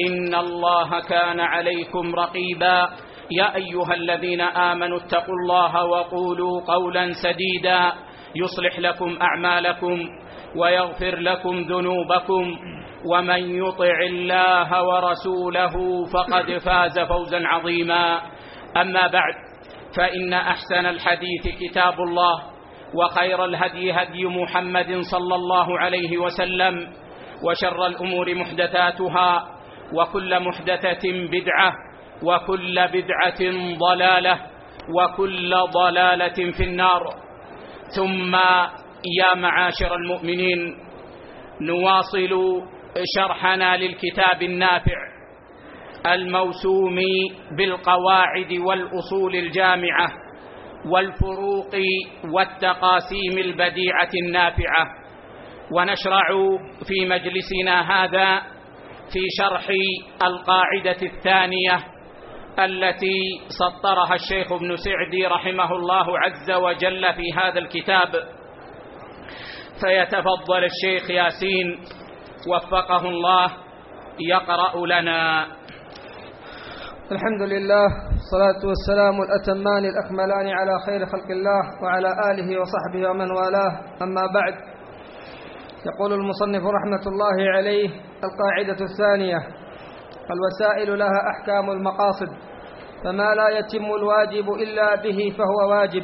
ان الله كان عليكم رقيبا. يا ايها الذين امنوا اتقوا الله وقولوا قولا سديدا. يصلح لكم اعمالكم ويغفر لكم ذنوبكم. ومن يطع الله ورسوله فقد فاز فوزا عظيما. اما بعد فان احسن الحديث كتاب الله وخير الهدي هدي محمد صلى الله عليه وسلم. وشر الأمور محدثاتها. وكل محدثة بدعة وكل بدعة ضلالة وكل ضلالة في النار. ثم يا معاشر المؤمنين نواصل شرحنا للكتاب النافع الموسوم بالقواعد والأصول الجامعة والفروق والتقاسيم البديعة النافعة. ونشرع في مجلسنا هذا في شرح القاعدة الثانية التي سطرها الشيخ ابن سعدي رحمه الله عز وجل في هذا الكتاب. فيتفضل الشيخ ياسين وفقه الله يقرأ لنا. الحمد لله والصلاة والسلام الأتمان الأكملان على خير خلق الله وعلى آله وصحبه ومن والاه. أما بعد يقول المصنف رحمة الله عليه القاعدة الثانية الوسائل لها أحكام المقاصد فما لا يتم الواجب إلا به فهو واجب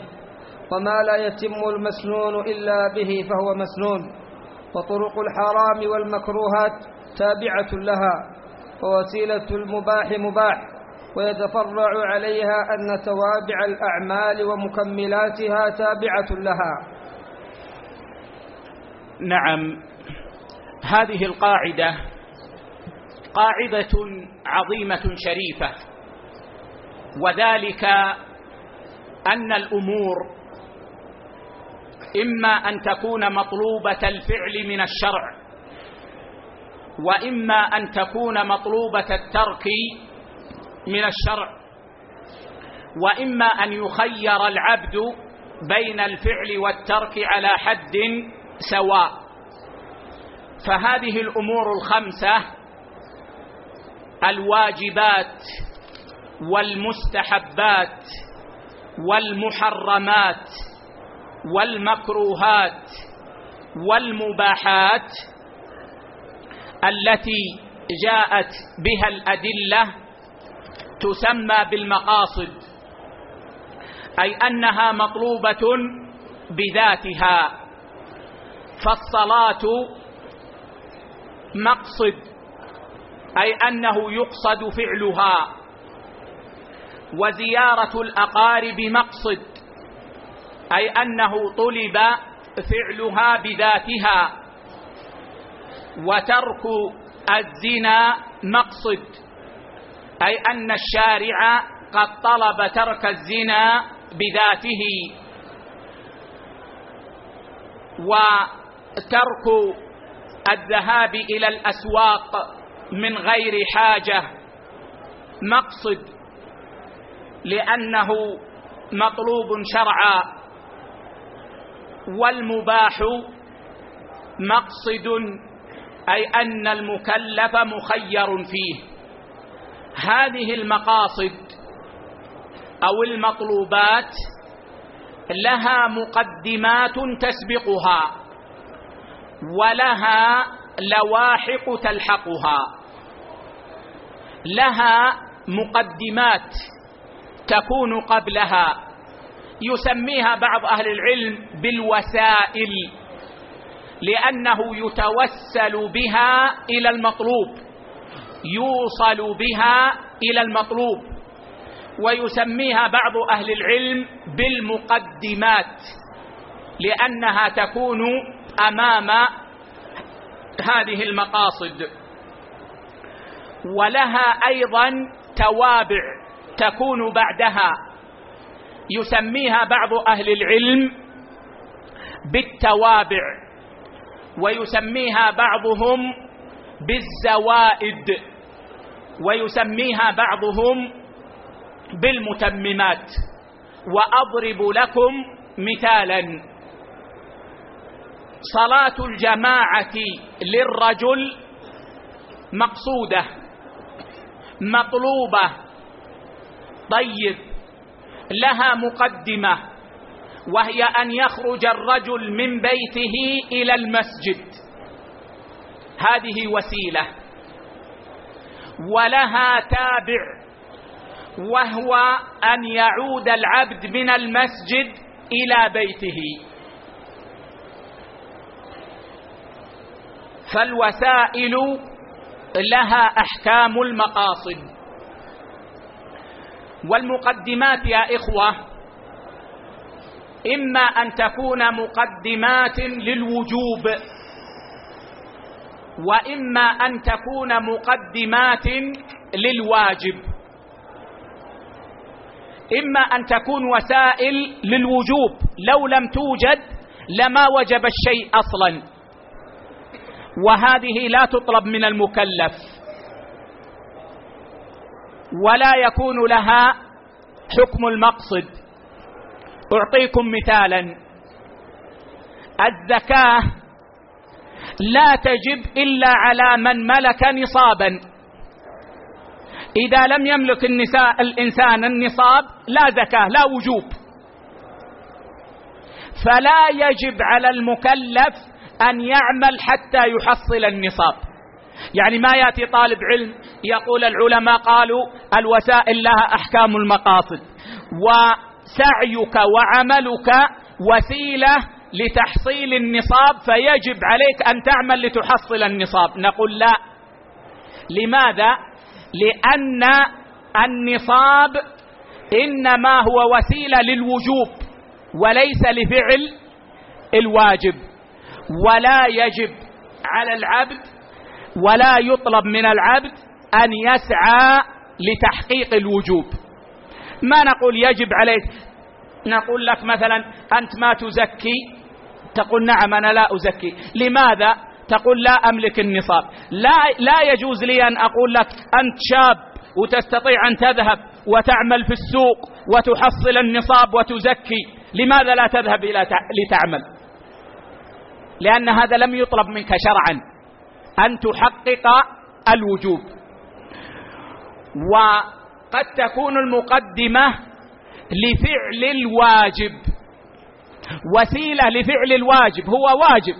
وما لا يتم المسنون إلا به فهو مسنون وطرق الحرام والمكروهات تابعة لها ووسيلة المباح مباح ويتفرع عليها أن توابع الأعمال ومكملاتها تابعة لها. نعم. هذه القاعدة قاعدة عظيمة شريفة وذلك أن الأمور إما أن تكون مطلوبة الفعل من الشرع وإما أن تكون مطلوبة الترك من الشرع وإما أن يخير العبد بين الفعل والترك على حد سواء. فهذه الأمور الخمسة الواجبات والمستحبات والمحرمات والمكروهات والمباحات التي جاءت بها الأدلة تسمى بالمقاصد أي أنها مطلوبة بذاتها. فالصلاة مقصد أي أنه يقصد فعلها وزيارة الأقارب مقصد أي أنه طلب فعلها بذاتها وترك الزنا مقصد أي أن الشارع قد طلب ترك الزنا بذاته وترك الذهاب إلى الأسواق من غير حاجة مقصد لأنه مطلوب شرعا والمباح مقصد أي أن المكلف مخير فيه. هذه المقاصد أو المطلوبات لها مقدمات تسبقها. ولها لواحق تلحقها. لها مقدمات تكون قبلها. يسميها بعض أهل العلم بالوسائل لأنه يتوسل بها إلى المطلوب. يوصل بها إلى المطلوب. ويسميها بعض أهل العلم بالمقدمات لأنها تكون أمام هذه المقاصد. ولها أيضا توابع تكون بعدها. يسميها بعض أهل العلم بالتوابع ويسميها بعضهم بالزوائد ويسميها بعضهم بالمتممات. وأضرب لكم مثالا. صلاة الجماعة للرجل مقصودة مطلوبة طيب لها مقدمة وهي أن يخرج الرجل من بيته إلى المسجد. هذه وسيلة ولها تابع وهو أن يعود العبد من المسجد إلى بيته. فالوسائل لها أحكام المقاصد. والمقدمات يا إخوة إما أن تكون مقدمات للوجوب وإما أن تكون مقدمات للواجب. إما أن تكون وسائل للوجوب لو لم توجد لما وجب الشيء أصلا. وهذه لا تطلب من المكلف ولا يكون لها حكم المقصد. أعطيكم مثالا الزكاة لا تجب إلا على من ملك نصابا. إذا لم يملك النساء الإنسان النصاب لا زكاة لا وجوب. فلا يجب على المكلف أن يعمل حتى يحصل النصاب. يعني ما يأتي طالب علم يقول العلماء قالوا الوسائل لها أحكام المقاصد. وسعيك وعملك وسيلة لتحصيل النصاب فيجب عليك أن تعمل لتحصل النصاب. نقول لا. لماذا؟ لأن النصاب إنما هو وسيلة للوجوب وليس لفعل الواجب. ولا يجب على العبد ولا يطلب من العبد أن يسعى لتحقيق الوجوب. ما نقول يجب عليك؟ نقول لك مثلا أنت ما تزكي؟ تقول نعم أنا لا أزكي. لماذا؟ تقول لا أملك النصاب. لا لا يجوز لي أن أقول لك أنت شاب وتستطيع أن تذهب وتعمل في السوق وتحصل النصاب وتزكي. لماذا لا تذهب إلى لتعمل؟ لأن هذا لم يطلب منك شرعا. أن تحقق الوجوب. وقد تكون المقدمة لفعل الواجب. وسيلة لفعل الواجب هو واجب.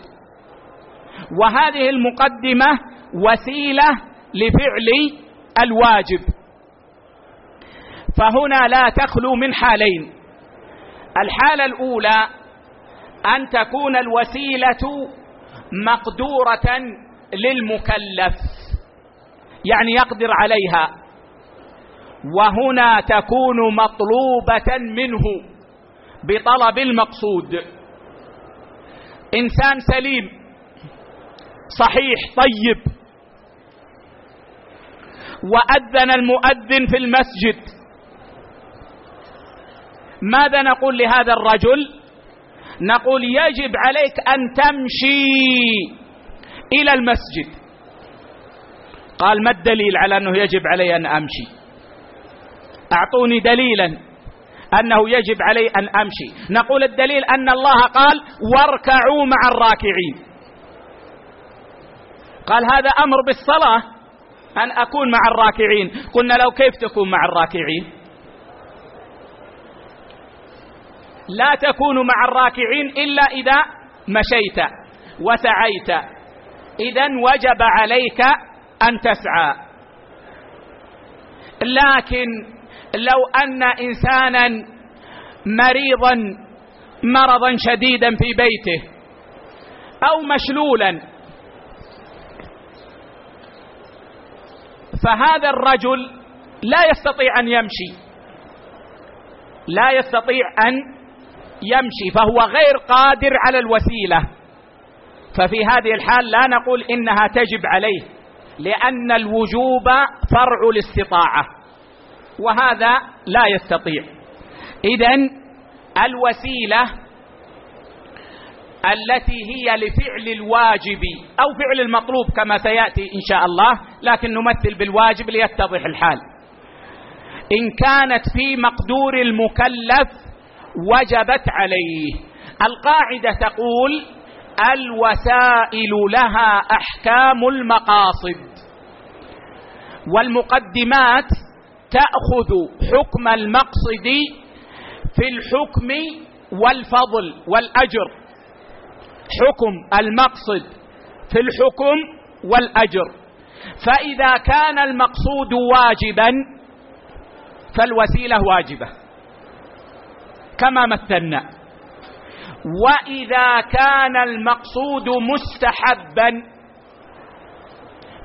وهذه المقدمة وسيلة لفعل الواجب. فهنا لا تخلو من حالين. الحالة الأولى أن تكون الوسيلة مقدورة للمكلف يعني يقدر عليها. وهنا تكون مطلوبة منه بطلب المقصود. إنسان سليم صحيح طيب. وأذن المؤذن في المسجد. ماذا نقول لهذا الرجل؟ نقول يجب عليك أن تمشي إلى المسجد. قال ما الدليل على أنه يجب علي أن أمشي؟ أعطوني دليلا أنه يجب علي أن أمشي. نقول الدليل أن الله قال واركعوا مع الراكعين. قال هذا أمر بالصلاة أن أكون مع الراكعين. قلنا لو كيف تكون مع الراكعين؟ لا تكون مع الراكعين إلا إذا مشيت وسعيت. اذا وجب عليك أن تسعى. لكن لو أن إنسانا مريضا مرضا شديدا في بيته أو مشلولا فهذا الرجل لا يستطيع أن يمشي. لا يستطيع أن يمشي فهو غير قادر على الوسيلة. ففي هذه الحال لا نقول إنها تجب عليه لأن الوجوب فرع الاستطاعة وهذا لا يستطيع. اذا الوسيلة التي هي لفعل الواجب أو فعل المطلوب كما سيأتي إن شاء الله لكن نمثل بالواجب ليتضح الحال. إن كانت في مقدور المكلف وجبت عليه. القاعدة تقول الوسائل لها أحكام المقاصد. والمقدمات تأخذ حكم المقصد في الحكم والفضل والأجر. حكم المقصد في الحكم والأجر. فإذا كان المقصود واجبا فالوسيلة واجبة. كما مثلنا. وإذا كان المقصود مستحبا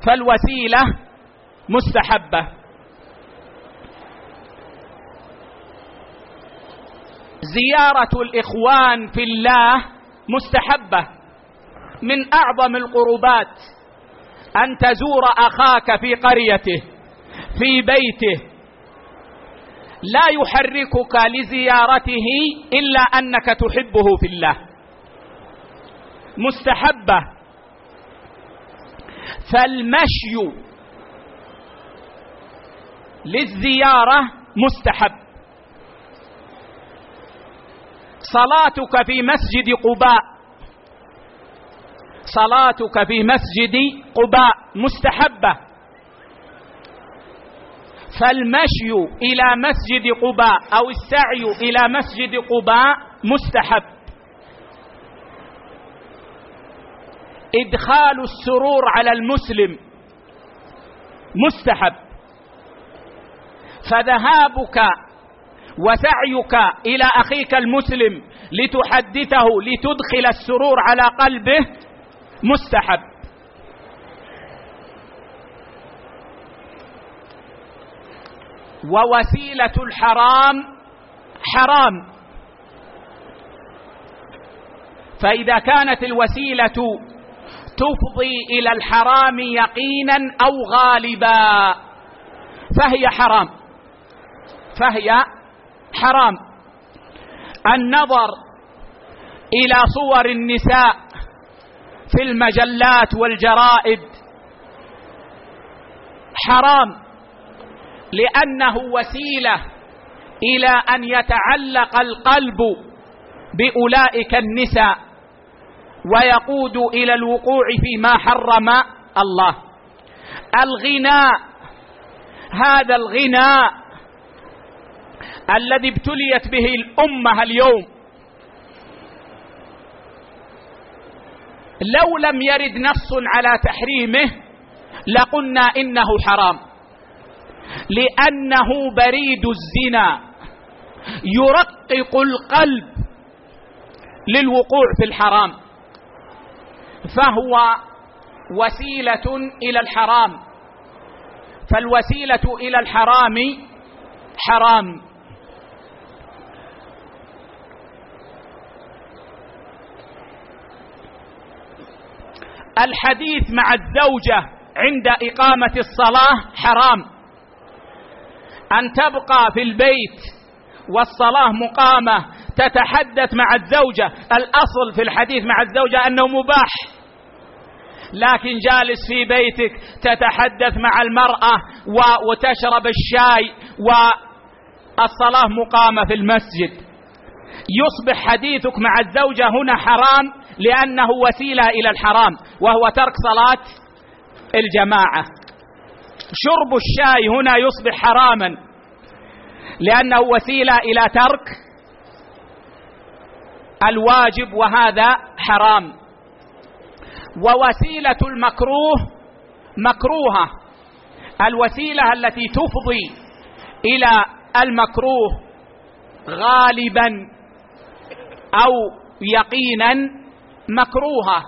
فالوسيلة مستحبة. زيارة الإخوان في الله مستحبة. من أعظم القربات أن تزور أخاك في قريته في بيته لا يحركك لزيارته إلا أنك تحبه في الله. مستحبة. فالمشي للزيارة مستحب. صلاتك في مسجد قباء. صلاتك في مسجد قباء مستحبة. فالمشي إلى مسجد قباء أو السعي إلى مسجد قباء مستحب. إدخال السرور على المسلم مستحب. فذهابك وسعيك إلى أخيك المسلم لتحدثه لتدخل السرور على قلبه مستحب. ووسيلة الحرام حرام. فإذا كانت الوسيلة تفضي إلى الحرام يقينا أو غالبا فهي حرام. فهي حرام. النظر إلى صور النساء في المجلات والجرائد حرام. لأنه وسيلة إلى أن يتعلق القلب بأولئك النساء ويقود إلى الوقوع فيما حرم الله. الغناء هذا الغناء الذي ابتليت به الأمة اليوم. لو لم يرد نص على تحريمه لقلنا إنه حرام. لأنه بريد الزنا. يرقق القلب للوقوع في الحرام. فهو وسيلة إلى الحرام. فالوسيلة إلى الحرام حرام. الحديث مع الزوجة عند إقامة الصلاة حرام. أن تبقى في البيت والصلاة مقامة تتحدث مع الزوجة. الأصل في الحديث مع الزوجة أنه مباح. لكن جالس في بيتك تتحدث مع المرأة وتشرب الشاي والصلاه مقامة في المسجد. يصبح حديثك مع الزوجة هنا حرام لأنه وسيلة إلى الحرام وهو ترك صلاة الجماعة. شرب الشاي هنا يصبح حراما. لأنه وسيلة إلى ترك الواجب وهذا حرام. ووسيلة المكروه مكروهة. الوسيلة التي تفضي إلى المكروه غالبا أو يقينا مكروهة.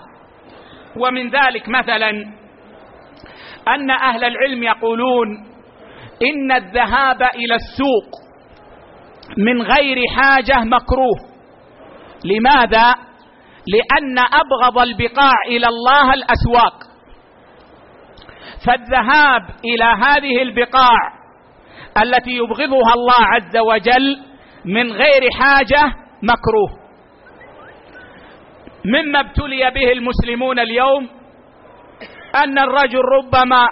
ومن ذلك مثلا أن أهل العلم يقولون إن الذهاب إلى السوق من غير حاجة مكروه. لماذا؟ لأن أبغض البقاع إلى الله الأسواق. فالذهاب إلى هذه البقاع التي يبغضها الله عز وجل من غير حاجة مكروه. مما ابتلي به المسلمون اليوم أن الرجل ربما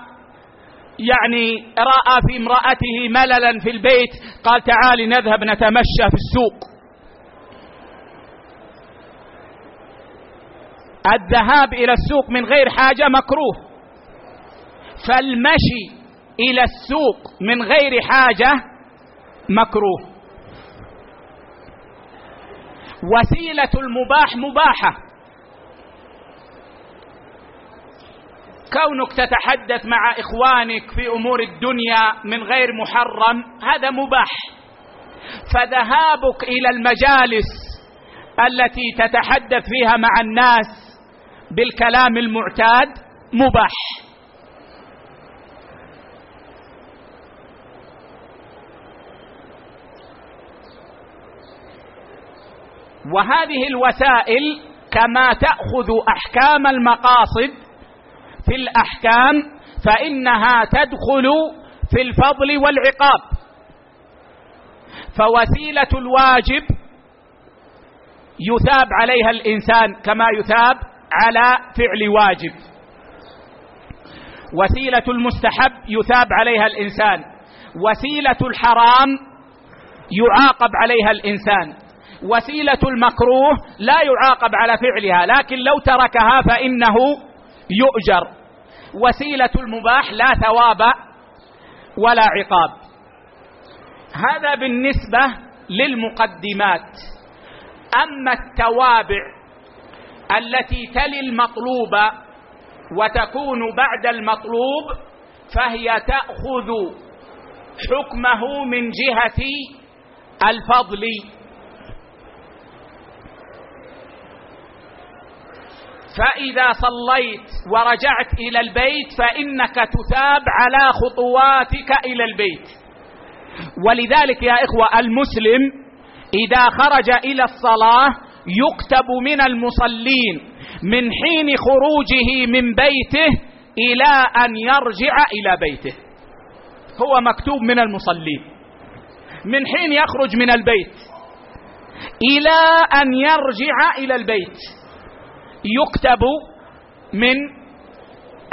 يعني رأى في امرأته مللا في البيت قال تعالي نذهب نتمشى في السوق. الذهاب إلى السوق من غير حاجة مكروه. فالمشي إلى السوق من غير حاجة مكروه. وسيلة المباح مباحة. كونك تتحدث مع إخوانك في أمور الدنيا من غير محرم هذا مباح. فذهابك إلى المجالس التي تتحدث فيها مع الناس بالكلام المعتاد مباح. وهذه الوسائل كما تأخذ أحكام المقاصد في الأحكام فإنها تدخل في الفضل والعقاب. فوسيلة الواجب يثاب عليها الإنسان كما يثاب على فعل واجب. وسيلة المستحب يثاب عليها الإنسان. وسيلة الحرام يعاقب عليها الإنسان. وسيلة المكروه لا يعاقب على فعلها لكن لو تركها فإنه يؤجر. وسيلة المباح لا ثواب ولا عقاب. هذا بالنسبة للمقدمات. أما التوابع التي تلي المطلوب وتكون بعد المطلوب فهي تأخذ حكمه من جهة الفضل. فإذا صليت ورجعت إلى البيت فإنك تثاب على خطواتك إلى البيت. ولذلك يا إخوة المسلم إذا خرج إلى الصلاة يكتب من المصلين من حين خروجه من بيته إلى أن يرجع إلى بيته. هو مكتوب من المصلين. من حين يخرج من البيت إلى أن يرجع إلى البيت. يكتب من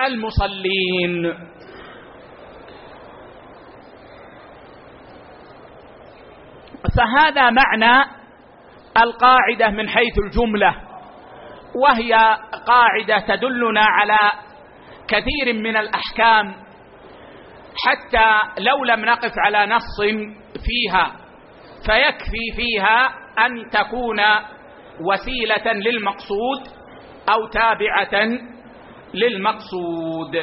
المصلين. فهذا معنى القاعدة من حيث الجملة وهي قاعدة تدلنا على كثير من الأحكام حتى لو لم نقف على نص فيها فيكفي فيها أن تكون وسيلة للمقصود أو تابعة للمقصود.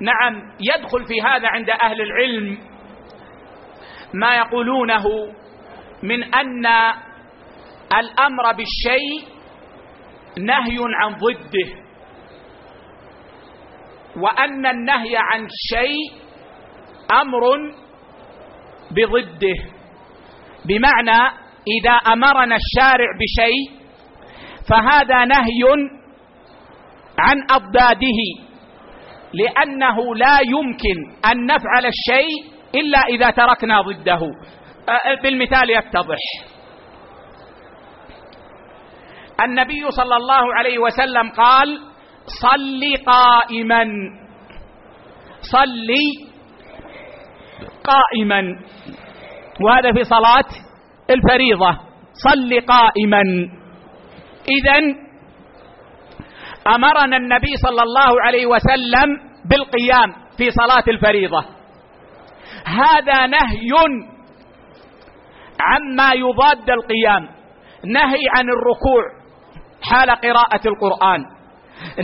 نعم يدخل في هذا عند أهل العلم ما يقولونه من أن الأمر بالشيء نهي عن ضده وأن النهي عن الشيء أمر بضده. بمعنى إذا أمرنا الشارع بشيء فهذا نهي عن أضداده لأنه لا يمكن أن نفعل الشيء إلا إذا تركنا ضده. بالمثال يتضح. النبي صلى الله عليه وسلم قال صل قائما. صل قائما. وهذا في صلاة الفريضة. صل قائما. اذا أمرنا النبي صلى الله عليه وسلم بالقيام في صلاة الفريضة. هذا نهي عما يضاد القيام. نهي عن الركوع حال قراءة القرآن.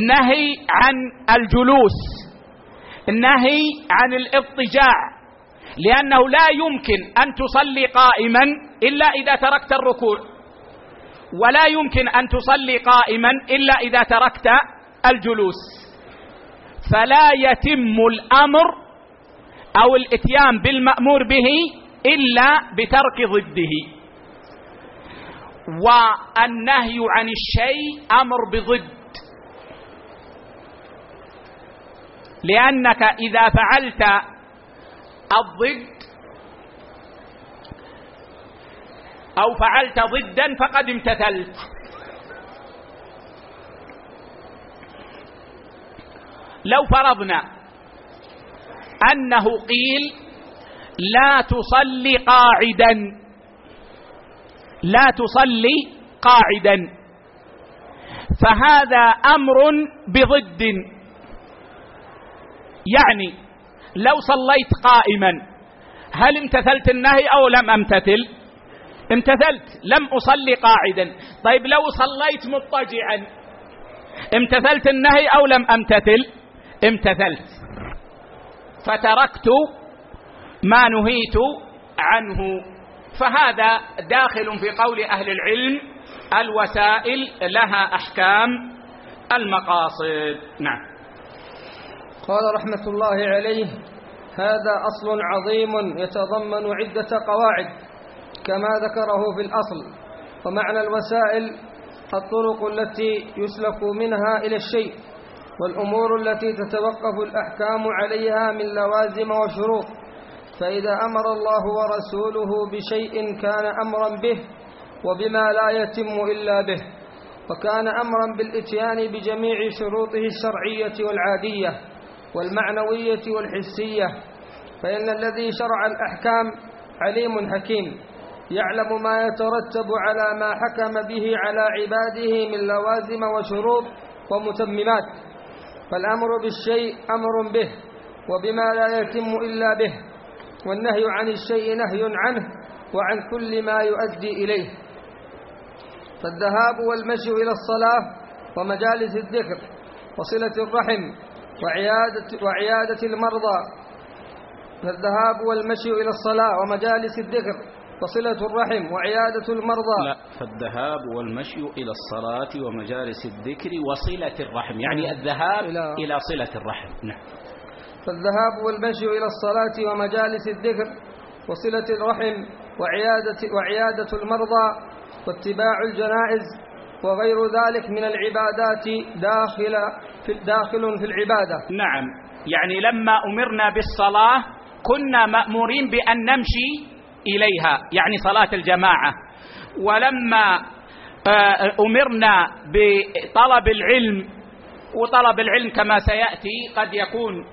نهي عن الجلوس. نهي عن الاضطجاع. لأنه لا يمكن أن تصلي قائما إلا إذا تركت الركوع. ولا يمكن أن تصلي قائما إلا إذا تركت الجلوس. فلا يتم الأمر أو الإتيان بالمأمور به إلا بترك ضده. والنهي عن الشيء أمر بضد. لأنك إذا فعلت الضد أو فعلت ضدا فقد امتثلت. لو فرضنا أنه قيل لا تصلي قاعدا لا تصلي قاعدا فهذا أمر بضد. يعني لو صليت قائما هل امتثلت النهي أو لم امتثل؟ امتثلت لم أصلي قاعدا. طيب لو صليت مضطجعا امتثلت النهي أو لم أمتثل؟ امتثلت. فتركت ما نهيت عنه. فهذا داخل في قول أهل العلم الوسائل لها أحكام المقاصد. نعم. قال رحمة الله عليه هذا أصل عظيم يتضمن عدة قواعد. كما ذكره في الأصل ومعنى الوسائل الطرق التي يسلك منها إلى الشيء والأمور التي تتوقف الأحكام عليها من لوازم وشروط فإذا أمر الله ورسوله بشيء كان أمرا به وبما لا يتم إلا به وكان أمرا بالإتيان بجميع شروطه الشرعية والعادية والمعنوية والحسية فإن الذي شرع الأحكام عليم حكيم. يعلم ما يترتب على ما حكم به على عباده من لوازم وشروط ومتممات. فالأمر بالشيء أمر به وبما لا يتم إلا به. والنهي عن الشيء نهي عنه وعن كل ما يؤدي إليه. فالذهاب والمشي إلى الصلاة ومجالس الذكر وصلة الرحم وعيادة, وعيادة المرضى. فالذهاب والمشي إلى الصلاة ومجالس الذكر وصلة الرحم وعيادة المرضى. لا فالذهاب والمشي إلى الصلاة ومجالس الذكر وصلة الرحم يعني الذهاب إلى, إلى صلة الرحم. نعم. فالذهاب والمشي إلى الصلاة ومجالس الذكر وصلة الرحم وعيادة, وعيادة المرضى واتباع الجنائز وغير ذلك من العبادات داخل في داخل في العبادة. نعم. يعني لما أمرنا بالصلاة كنا مأمورين بأن نمشي إليها يعني صلاة الجماعة. ولما آه، أمرنا بطلب العلم وطلب العلم كما سيأتي قد يكون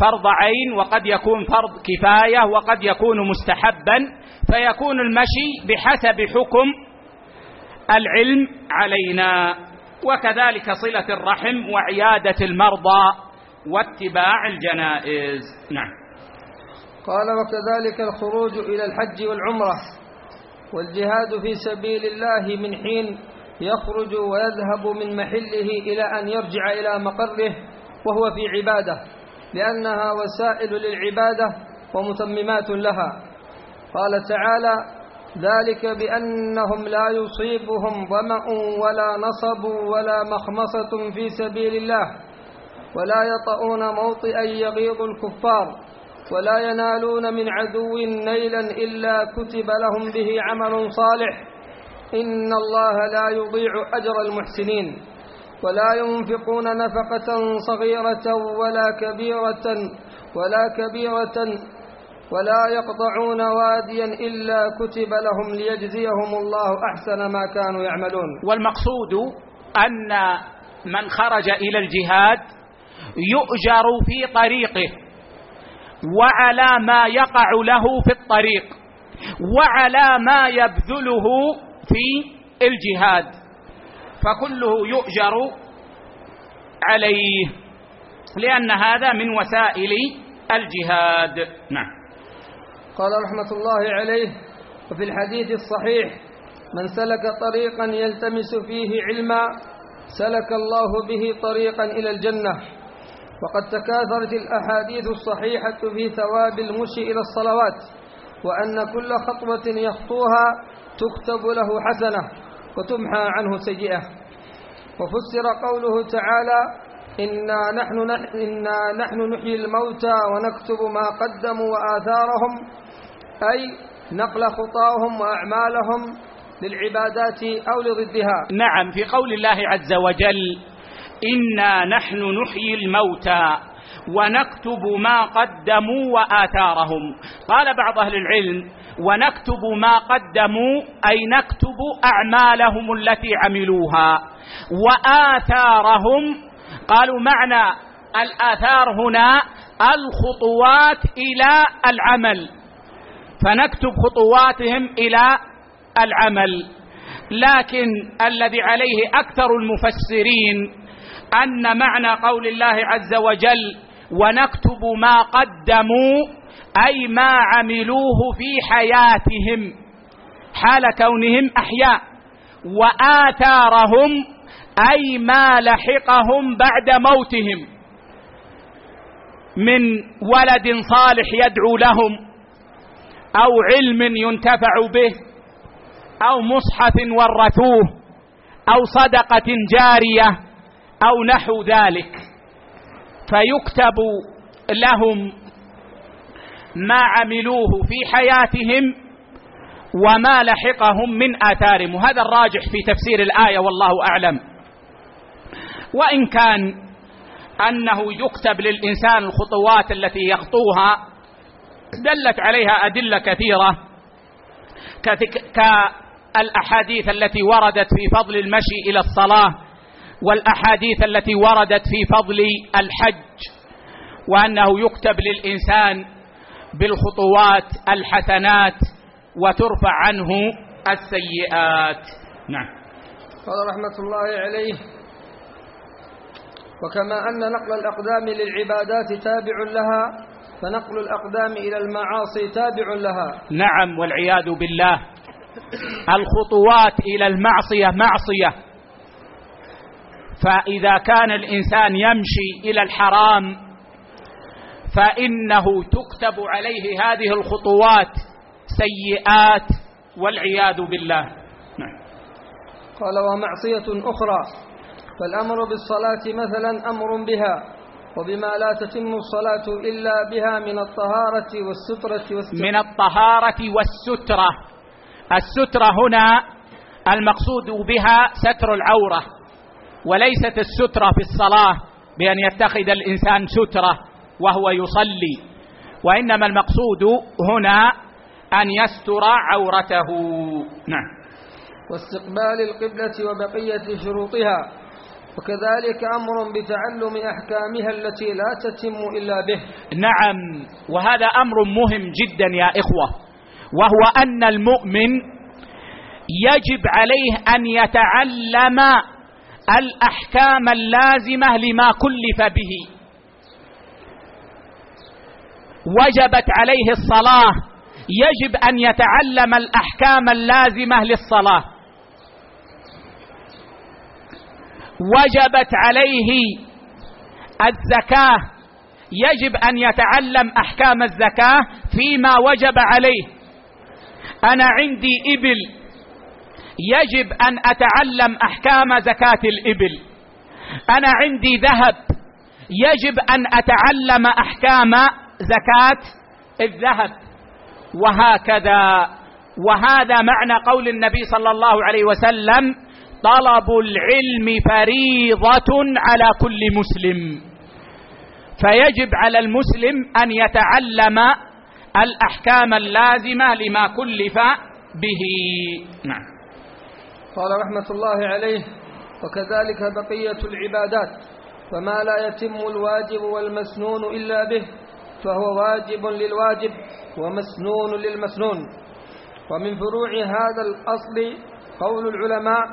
فرض عين وقد يكون فرض كفاية وقد يكون مستحبا فيكون المشي بحسب حكم العلم علينا. وكذلك صلة الرحم وعيادة المرضى واتباع الجنائز. نعم. قال وكذلك الخروج إلى الحج والعمرة والجهاد في سبيل الله من حين يخرج ويذهب من محله إلى أن يرجع إلى مقره وهو في عبادة لأنها وسائل للعبادة ومتممات لها. قال تعالى ذلك بأنهم لا يصيبهم ظمأ ولا نصب ولا مخمصة في سبيل الله ولا يطؤون موطئا يغيظ الكفار ولا ينالون من عدو نيلا إلا كتب لهم به عمل صالح. إن الله لا يضيع أجر المحسنين. ولا ينفقون نفقة صغيرة ولا كبيرة ولا كبيرة ولا يقطعون واديا إلا كتب لهم ليجزيهم الله أحسن ما كانوا يعملون. والمقصود أن من خرج إلى الجهاد يؤجر في طريقه. وعلى ما يقع له في الطريق وعلى ما يبذله في الجهاد فكله يؤجر عليه لأن هذا من وسائل الجهاد. نعم. قال رحمة الله عليه وفي الحديث الصحيح من سلك طريقا يلتمس فيه علما سلك الله به طريقا إلى الجنة. وقد تكاثرت الأحاديث الصحيحة في ثواب المشي إلى الصلوات وأن كل خطوة يخطوها تكتب له حسنة وتمحى عنه سيئة. وفسر قوله تعالى إنا نحن, إنا نحن نحيي الموتى ونكتب ما قدموا وآثارهم أي نقل خطاهم وأعمالهم للعبادات أو لضدها. نعم في قول الله عز وجل إنا نحن نحيي الموتى ونكتب ما قدموا وآثارهم. قال بعض أهل العلم ونكتب ما قدموا أي نكتب أعمالهم التي عملوها وآثارهم. قالوا معنى الآثار هنا الخطوات إلى العمل. فنكتب خطواتهم إلى العمل. لكن الذي عليه أكثر المفسرين أن معنى قول الله عز وجل ونكتب ما قدموا أي ما عملوه في حياتهم حال كونهم أحياء وآثارهم أي ما لحقهم بعد موتهم من ولد صالح يدعو لهم أو علم ينتفع به أو مصحف ورثوه أو صدقة جارية أو نحو ذلك فيكتب لهم ما عملوه في حياتهم وما لحقهم من آثارهم. وهذا الراجح في تفسير الآية والله أعلم. وإن كان أنه يكتب للإنسان الخطوات التي يخطوها دلت عليها أدلة كثيرة كالأحاديث التي وردت في فضل المشي إلى الصلاة والأحاديث التي وردت في فضل الحج وأنه يكتب للإنسان بالخطوات الحسنات وترفع عنه السيئات. نعم. قال رحمة الله عليه وكما أن نقل الأقدام للعبادات تابع لها فنقل الأقدام إلى المعاصي تابع لها. نعم والعياذ بالله. الخطوات إلى المعصية معصية. فإذا كان الإنسان يمشي إلى الحرام فإنه تكتب عليه هذه الخطوات سيئات والعياذ بالله. نعم. قال ومعصية أخرى فالأمر بالصلاة مثلا أمر بها وبما لا تتم الصلاة إلا بها من الطهارة والسترة والسترة. من الطهارة والسترة. السترة هنا المقصود بها ستر العورة. وليست السترة في الصلاة بأن يتخذ الإنسان سترة وهو يصلي وإنما المقصود هنا أن يستر عورته. نعم. واستقبال القبلة وبقية شروطها وكذلك أمر بتعلم أحكامها التي لا تتم إلا به. نعم. وهذا أمر مهم جدا يا إخوة وهو أن المؤمن يجب عليه أن يتعلم الأحكام اللازمة لما كلف به. وجبت عليه الصلاة. يجب أن يتعلم الأحكام اللازمة للصلاة. وجبت عليه الزكاة. يجب أن يتعلم أحكام الزكاة فيما وجب عليه. أنا عندي إبل. يجب أن أتعلم أحكام زكاة الإبل. أنا عندي ذهب. يجب أن أتعلم أحكام زكاة الذهب. وهكذا. وهذا معنى قول النبي صلى الله عليه وسلم طلب العلم فريضة على كل مسلم. فيجب على المسلم أن يتعلم الأحكام اللازمة لما كلف به. نعم. قال رحمة الله عليه وكذلك بقية العبادات فما لا يتم الواجب والمسنون إلا به فهو واجب للواجب ومسنون للمسنون. ومن فروع هذا الأصل قول العلماء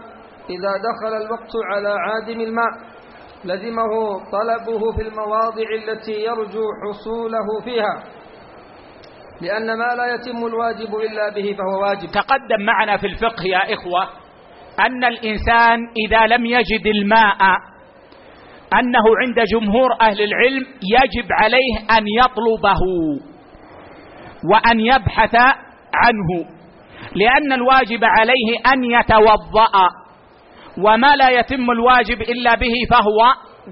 إذا دخل الوقت على عادم الماء لزمه طلبه في المواضع التي يرجو حصوله فيها. لأن ما لا يتم الواجب إلا به فهو واجب. تقدم معنا في الفقه يا إخوة أن الإنسان إذا لم يجد الماء أنه عند جمهور أهل العلم يجب عليه أن يطلبه وأن يبحث عنه لأن الواجب عليه أن يتوضأ وما لا يتم الواجب إلا به فهو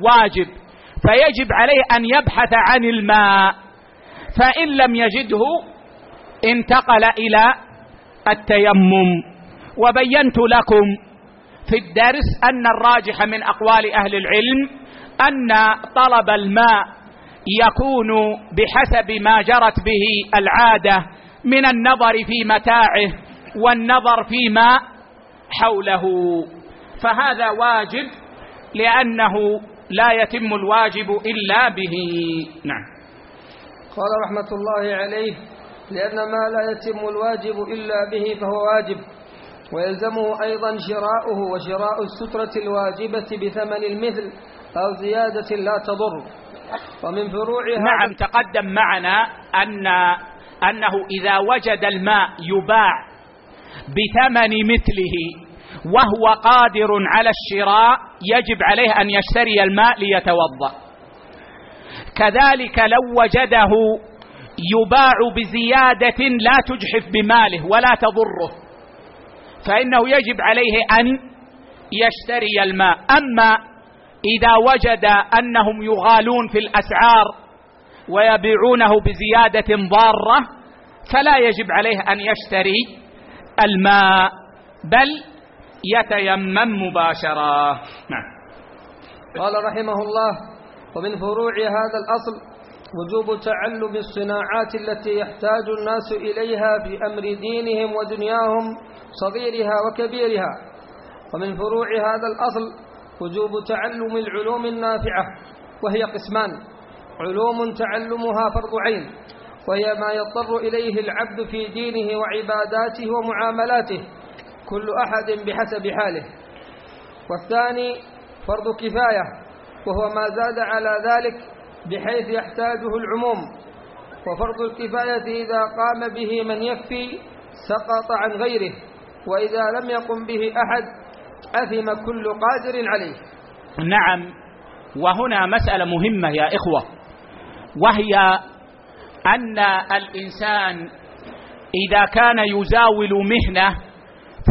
واجب فيجب عليه أن يبحث عن الماء فإن لم يجده انتقل إلى التيمم. وبينت لكم في الدرس أن الراجح من أقوال أهل العلم أن طلب الماء يكون بحسب ما جرت به العادة من النظر في متاعه والنظر فيما حوله. فهذا واجب لأنه لا يتم الواجب إلا به. نعم. قال رحمة الله عليه لأن ما لا يتم الواجب إلا به فهو واجب. ويلزمه أيضا شراؤه وشراء السترة الواجبة بثمن المثل أو زيادة لا تضر. ومن فروعها نعم تقدم معنا ان أنه إذا وجد الماء يباع بثمن مثله وهو قادر على الشراء يجب عليه أن يشتري الماء ليتوضأ. كذلك لو وجده يباع بزيادة لا تجحف بماله ولا تضره. فإنه يجب عليه أن يشتري الماء. أما إذا وجد أنهم يغالون في الأسعار ويبيعونه بزيادة ضارة فلا يجب عليه أن يشتري الماء بل يتيمم مباشرة. نعم. قال رحمه الله ومن فروع هذا الأصل وجوب تعلم الصناعات التي يحتاج الناس إليها في أمر دينهم ودنياهم صغيرها وكبيرها ومن فروع هذا الأصل وجوب تعلم العلوم النافعة وهي قسمان علوم تعلمها فرض عين وهي ما يضطر إليه العبد في دينه وعباداته ومعاملاته كل أحد بحسب حاله. والثاني فرض كفاية وهو ما زاد على ذلك بحيث يحتاجه العموم. وفرض الكفاية إذا قام به من يكفي سقط عن غيره. وإذا لم يقم به أحد أثم كل قادر عليه. نعم. وهنا مسألة مهمة يا إخوة. وهي أن الإنسان إذا كان يزاول مهنة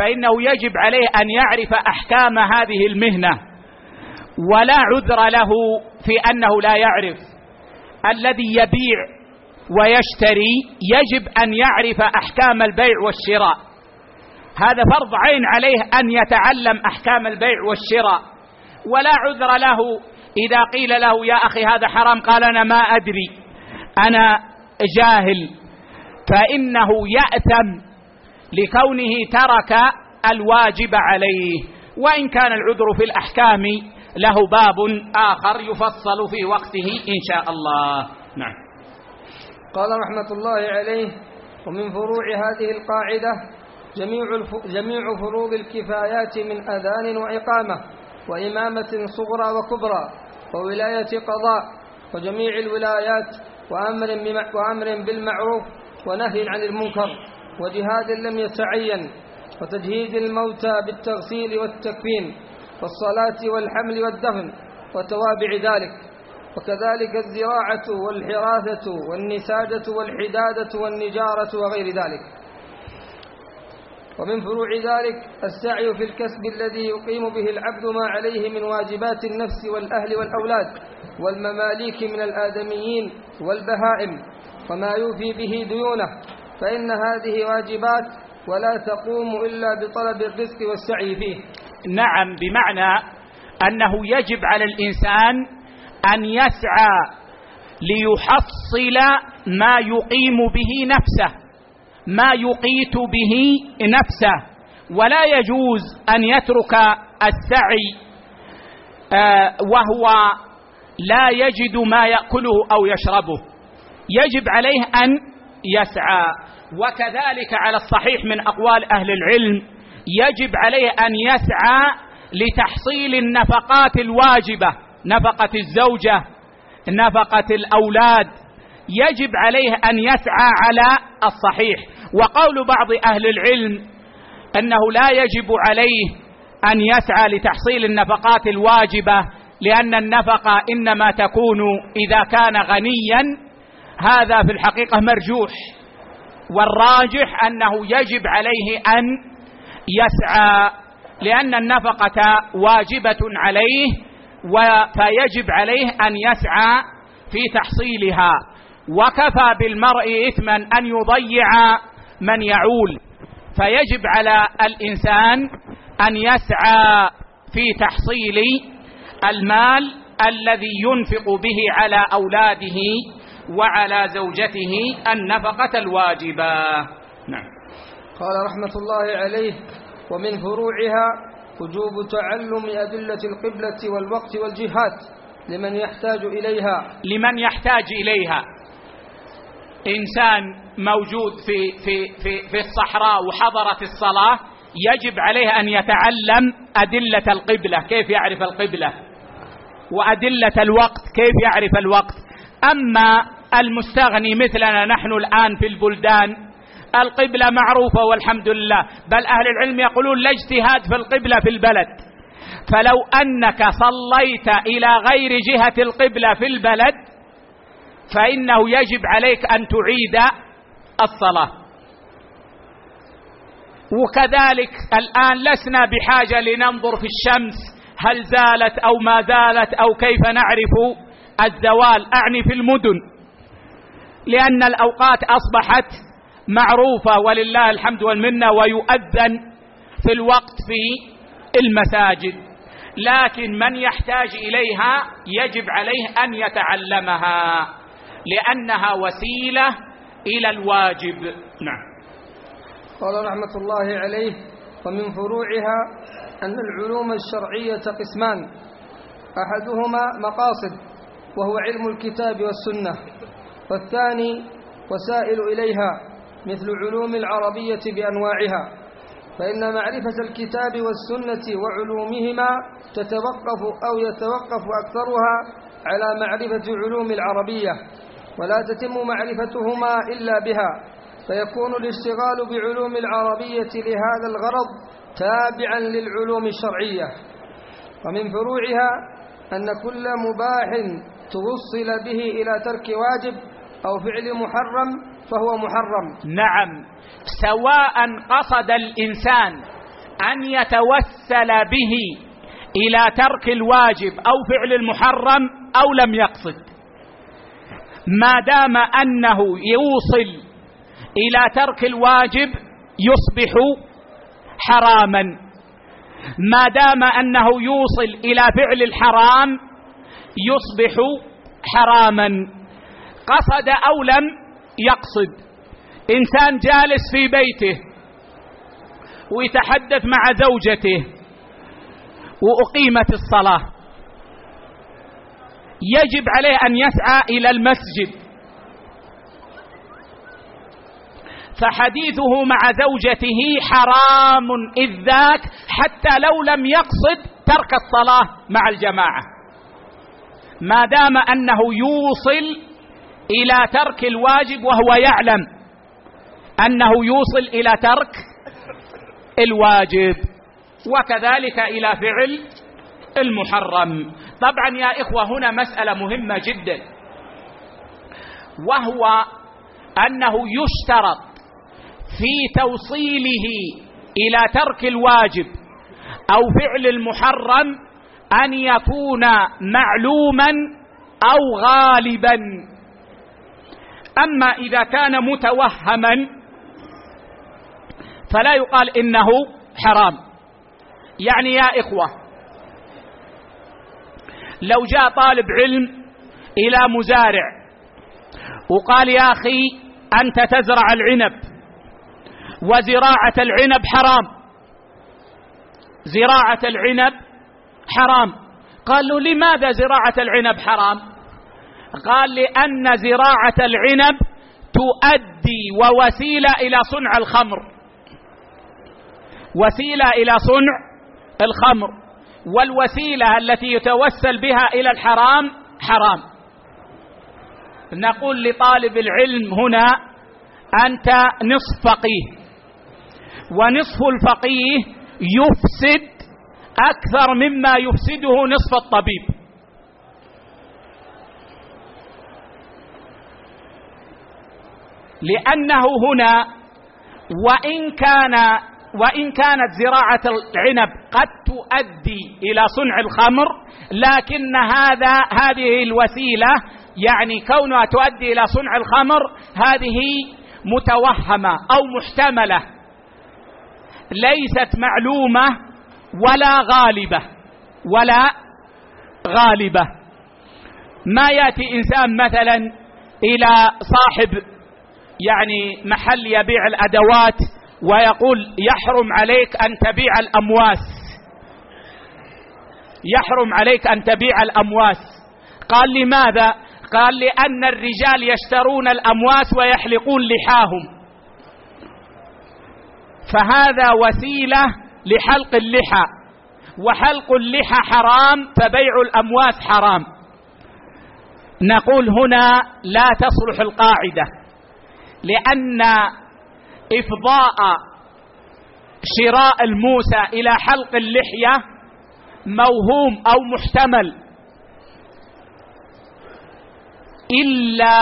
فإنه يجب عليه أن يعرف أحكام هذه المهنة ولا عذر له في أنه لا يعرف. الذي يبيع ويشتري يجب أن يعرف أحكام البيع والشراء. هذا فرض عين عليه أن يتعلم أحكام البيع والشراء. ولا عذر له إذا قيل له يا أخي هذا حرام. قال أنا ما أدري. أنا جاهل. فإنه يأثم لكونه ترك الواجب عليه. وإن كان العذر في الأحكام له باب آخر يفصل في وقته إن شاء الله. نعم. قال رحمة الله عليه ومن فروع هذه القاعدة جميع جميع فروض الكفايات من أذان وإقامة وإمامة صغرى وكبرى وولاية قضاء وجميع الولايات وأمر وأمر بالمعروف ونهي عن المنكر وجهاد لم يتعين وتجهيز الموتى بالتغسيل والتكفين والصلاة والحمل والدفن وتوابع ذلك وكذلك الزراعة والحراثة والنساجة والحدادة والنجارة وغير ذلك ومن فروع ذلك السعي في الكسب الذي يقيم به العبد ما عليه من واجبات النفس والأهل والأولاد والمماليك من الآدميين والبهائم وما يوفي به ديونه فإن هذه واجبات ولا تقوم إلا بطلب الرزق والسعي فيه. نعم بمعنى أنه يجب على الإنسان أن يسعى ليحصل ما يقيم به نفسه. ما يقيت به نفسه ولا يجوز أن يترك السعي آه، وهو لا يجد ما يأكله أو يشربه. يجب عليه أن يسعى. وكذلك على الصحيح من أقوال أهل العلم يجب عليه أن يسعى لتحصيل النفقات الواجبة نفقة الزوجة نفقة الأولاد يجب عليه أن يسعى على الصحيح. وقول بعض أهل العلم أنه لا يجب عليه أن يسعى لتحصيل النفقات الواجبة لأن النفقة إنما تكون إذا كان غنيا هذا في الحقيقة مرجوح. والراجح أنه يجب عليه أن يسعى لأن النفقة واجبة عليه فيجب عليه أن يسعى في تحصيلها. وكفى بالمرء إثما أن يضيع من يعول. فيجب على الإنسان أن يسعى في تحصيل المال الذي ينفق به على أولاده وعلى زوجته النفقة الواجبة. نعم. قال رحمة الله عليه ومن فروعها وجوب تعلم أدلة القبلة والوقت والجهات لمن يحتاج إليها. لمن يحتاج إليها. إنسان موجود في في في في الصحراء وحضرت الصلاة يجب عليه أن يتعلم أدلة القبلة. كيف يعرف القبلة؟ وأدلة الوقت كيف يعرف الوقت؟ أما المستغني مثلنا نحن الآن في البلدان القبلة معروفة والحمد لله بل أهل العلم يقولون لا اجتهاد في القبلة في البلد. فلو أنك صليت إلى غير جهة القبلة في البلد فإنه يجب عليك أن تعيد الصلاة. وكذلك الآن لسنا بحاجة لننظر في الشمس هل زالت أو ما زالت أو كيف نعرف الزوال. أعني في المدن لأن الأوقات أصبحت معروفة ولله الحمد والمنة ويؤذن في الوقت في المساجد. لكن من يحتاج إليها يجب عليه أن يتعلمها. لأنها وسيلة إلى الواجب. نعم. قال رحمة الله عليه ومن فروعها أن العلوم الشرعية قسمان أحدهما مقاصد وهو علم الكتاب والسنة والثاني وسائل إليها مثل علوم العربية بأنواعها فإن معرفة الكتاب والسنة وعلومهما تتوقف أو يتوقف أكثرها على معرفة علوم العربية. ولا تتم معرفتهما إلا بها فيكون الاشتغال بعلوم العربية لهذا الغرض تابعا للعلوم الشرعية. ومن فروعها أن كل مباح توصل به إلى ترك واجب أو فعل محرم فهو محرم. نعم. سواء قصد الإنسان أن يتوسل به إلى ترك الواجب أو فعل المحرم أو لم يقصد. ما دام أنه يوصل إلى ترك الواجب يصبح حراما. ما دام أنه يوصل إلى فعل الحرام يصبح حراما. قصد أو لم يقصد. إنسان جالس في بيته ويتحدث مع زوجته وأقيمت الصلاة. يجب عليه أن يسعى إلى المسجد. فحديثه مع زوجته حرام إذ ذاك حتى لو لم يقصد ترك الصلاة مع الجماعة. ما دام أنه يوصل إلى ترك الواجب وهو يعلم أنه يوصل إلى ترك الواجب وكذلك إلى فعل المحرم. طبعا يا إخوة هنا مسألة مهمة جدا. وهو أنه يشترط في توصيله إلى ترك الواجب أو فعل المحرم أن يكون معلوما أو غالبا. أما إذا كان متوهما فلا يقال إنه حرام. يعني يا إخوة لو جاء طالب علم إلى مزارع وقال يا أخي أنت تزرع العنب وزراعة العنب حرام. زراعة العنب حرام. قال له لماذا زراعة العنب حرام؟ قال لأن زراعة العنب تؤدي ووسيلة إلى صنع الخمر. وسيلة إلى صنع الخمر. والوسيلة التي يتوسل بها إلى الحرام حرام. نقول لطالب العلم هنا أنت نصف فقيه ونصف الفقيه يفسد أكثر مما يفسده نصف الطبيب. لأنه هنا وإن كان وإن كانت زراعة العنب قد تؤدي إلى صنع الخمر لكن هذا هذه الوسيلة يعني كونها تؤدي إلى صنع الخمر هذه متوهمة أو محتملة ليست معلومة ولا غالبة ولا غالبة. ما يأتي إنسان مثلا إلى صاحب يعني محل يبيع الأدوات ويقول يحرم عليك أن تبيع الأمواس يحرم عليك أن تبيع الأمواس قال لماذا؟ قال لأن الرجال يشترون الأمواس ويحلقون لحاهم. فهذا وسيلة لحلق اللحى. وحلق اللحى حرام فبيع الأمواس حرام. نقول هنا لا تصلح القاعدة لأن إفضاء شراء الموسى إلى حلق اللحية موهوم أو محتمل. إلا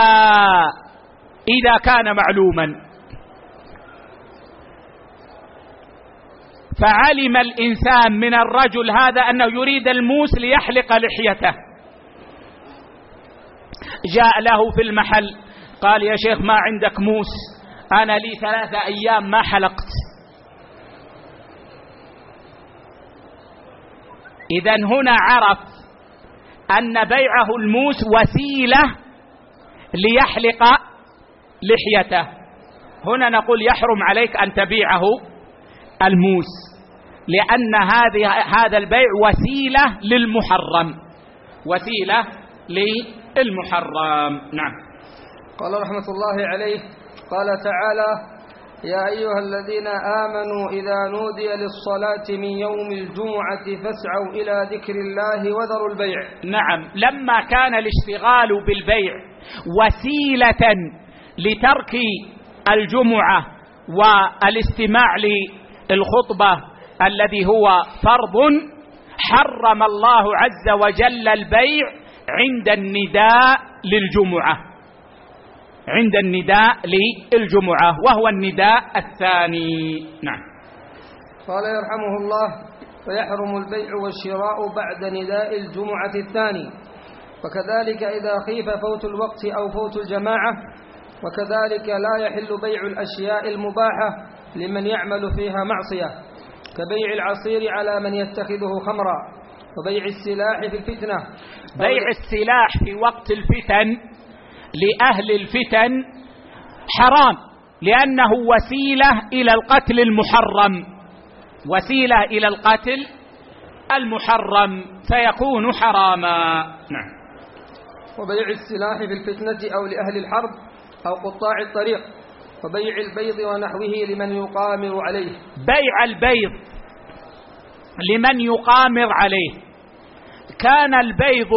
إذا كان معلوما. فعلم الإنسان من الرجل هذا أنه يريد الموس ليحلق لحيته. جاء له في المحل قال يا شيخ ما عندك موس؟ أنا لي ثلاثة أيام ما حلقت. إذا هنا عرف أن بيعه الموس وسيلة ليحلق لحيته. هنا نقول يحرم عليك أن تبيعه الموس لأن هذه هذا البيع وسيلة للمحرم. وسيلة للمحرم. نعم. قال رحمة الله عليه قال تعالى يا أيها الذين آمنوا إذا نودي للصلاة من يوم الجمعة فاسعوا إلى ذكر الله وذروا البيع. نعم لما كان الاشتغال بالبيع وسيلة لترك الجمعة والاستماع الخطبة الذي هو فرض حرم الله عز وجل البيع عند النداء للجمعة. عند النداء للجمعة وهو النداء الثاني. نعم. قال يرحمه الله فيحرم البيع والشراء بعد نداء الجمعة الثاني. وكذلك إذا خيف فوت الوقت أو فوت الجماعة وكذلك لا يحل بيع الأشياء المباحة لمن يعمل فيها معصية كبيع العصير على من يتخذه خمرا وبيع السلاح في الفتنة. بيع السلاح في وقت الفتن لأهل الفتن حرام لأنه وسيلة إلى القتل المحرم. وسيلة إلى القتل المحرم فيكون حراما. نعم. وبيع السلاح في الفتنة أو لأهل الحرب أو قطاع الطريق وبيع البيض ونحوه لمن يقامر عليه. بيع البيض لمن يقامر عليه. كان البيض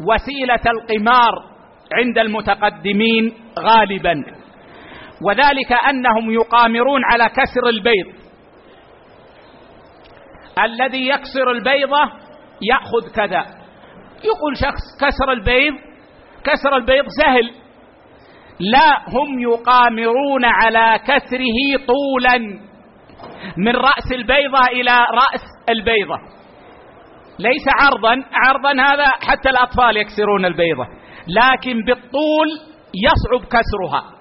وسيلة القمار عند المتقدمين غالبا. وذلك أنهم يقامرون على كسر البيض. الذي يكسر البيضة يأخذ كذا. يقول شخص كسر البيض كسر البيض سهل. لا هم يقامرون على كسره طولا. من رأس البيضة إلى رأس البيضة. ليس عرضا عرضا هذا حتى الأطفال يكسرون البيضة. لكن بالطول يصعب كسرها.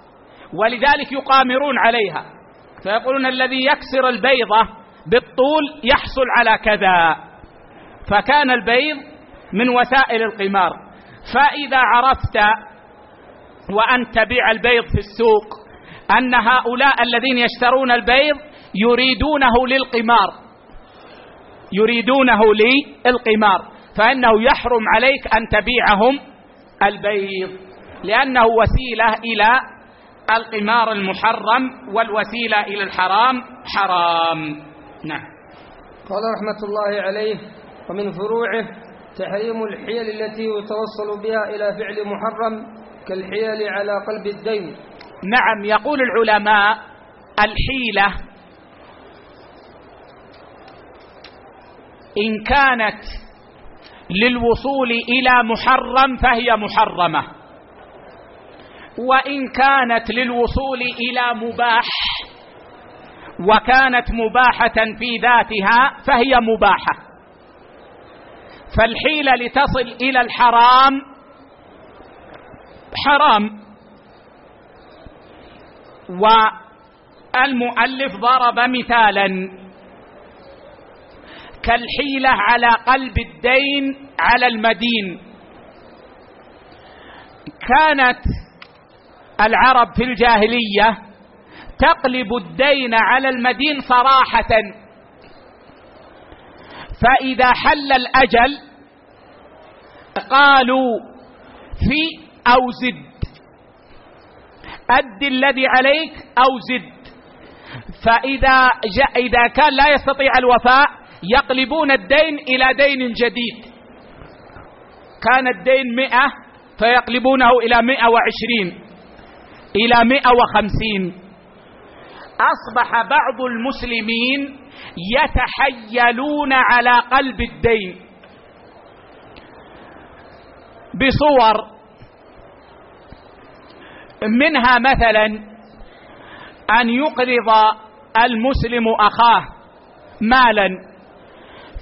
ولذلك يقامرون عليها. فيقولون الذي يكسر البيضة بالطول يحصل على كذا. فكان البيض من وسائل القمار. فإذا عرفت وأن تبيع البيض في السوق أن هؤلاء الذين يشترون البيض يريدونه للقمار. يريدونه للقمار. فإنه يحرم عليك أن تبيعهم البيض لأنه وسيلة إلى القمار المحرم والوسيلة إلى الحرام حرام. نعم. قال رحمة الله عليه ومن فروعه تحريم الحيل التي يتوصل بها إلى فعل محرم كالحيل على قلب الدين. نعم يقول العلماء الحيلة إن كانت للوصول إلى محرم فهي محرمة. وإن كانت للوصول إلى مباح وكانت مباحة في ذاتها فهي مباحة. فالحيلة لتصل إلى الحرام حرام. والمؤلف ضرب مثالا. كالحيلة على قلب الدين على المدين. كانت العرب في الجاهلية تقلب الدين على المدين صراحة. فإذا حل الأجل قالوا في أو زد. أد الذي عليك أو زد. فإذا جاء إذا كان لا يستطيع الوفاء يقلبون الدين إلى دين جديد. كان الدين مئة فيقلبونه إلى مئة وعشرين إلى مئة وخمسين. أصبح بعض المسلمين يتحيلون على قلب الدين. بصور منها مثلا أن يقرض المسلم أخاه مالا.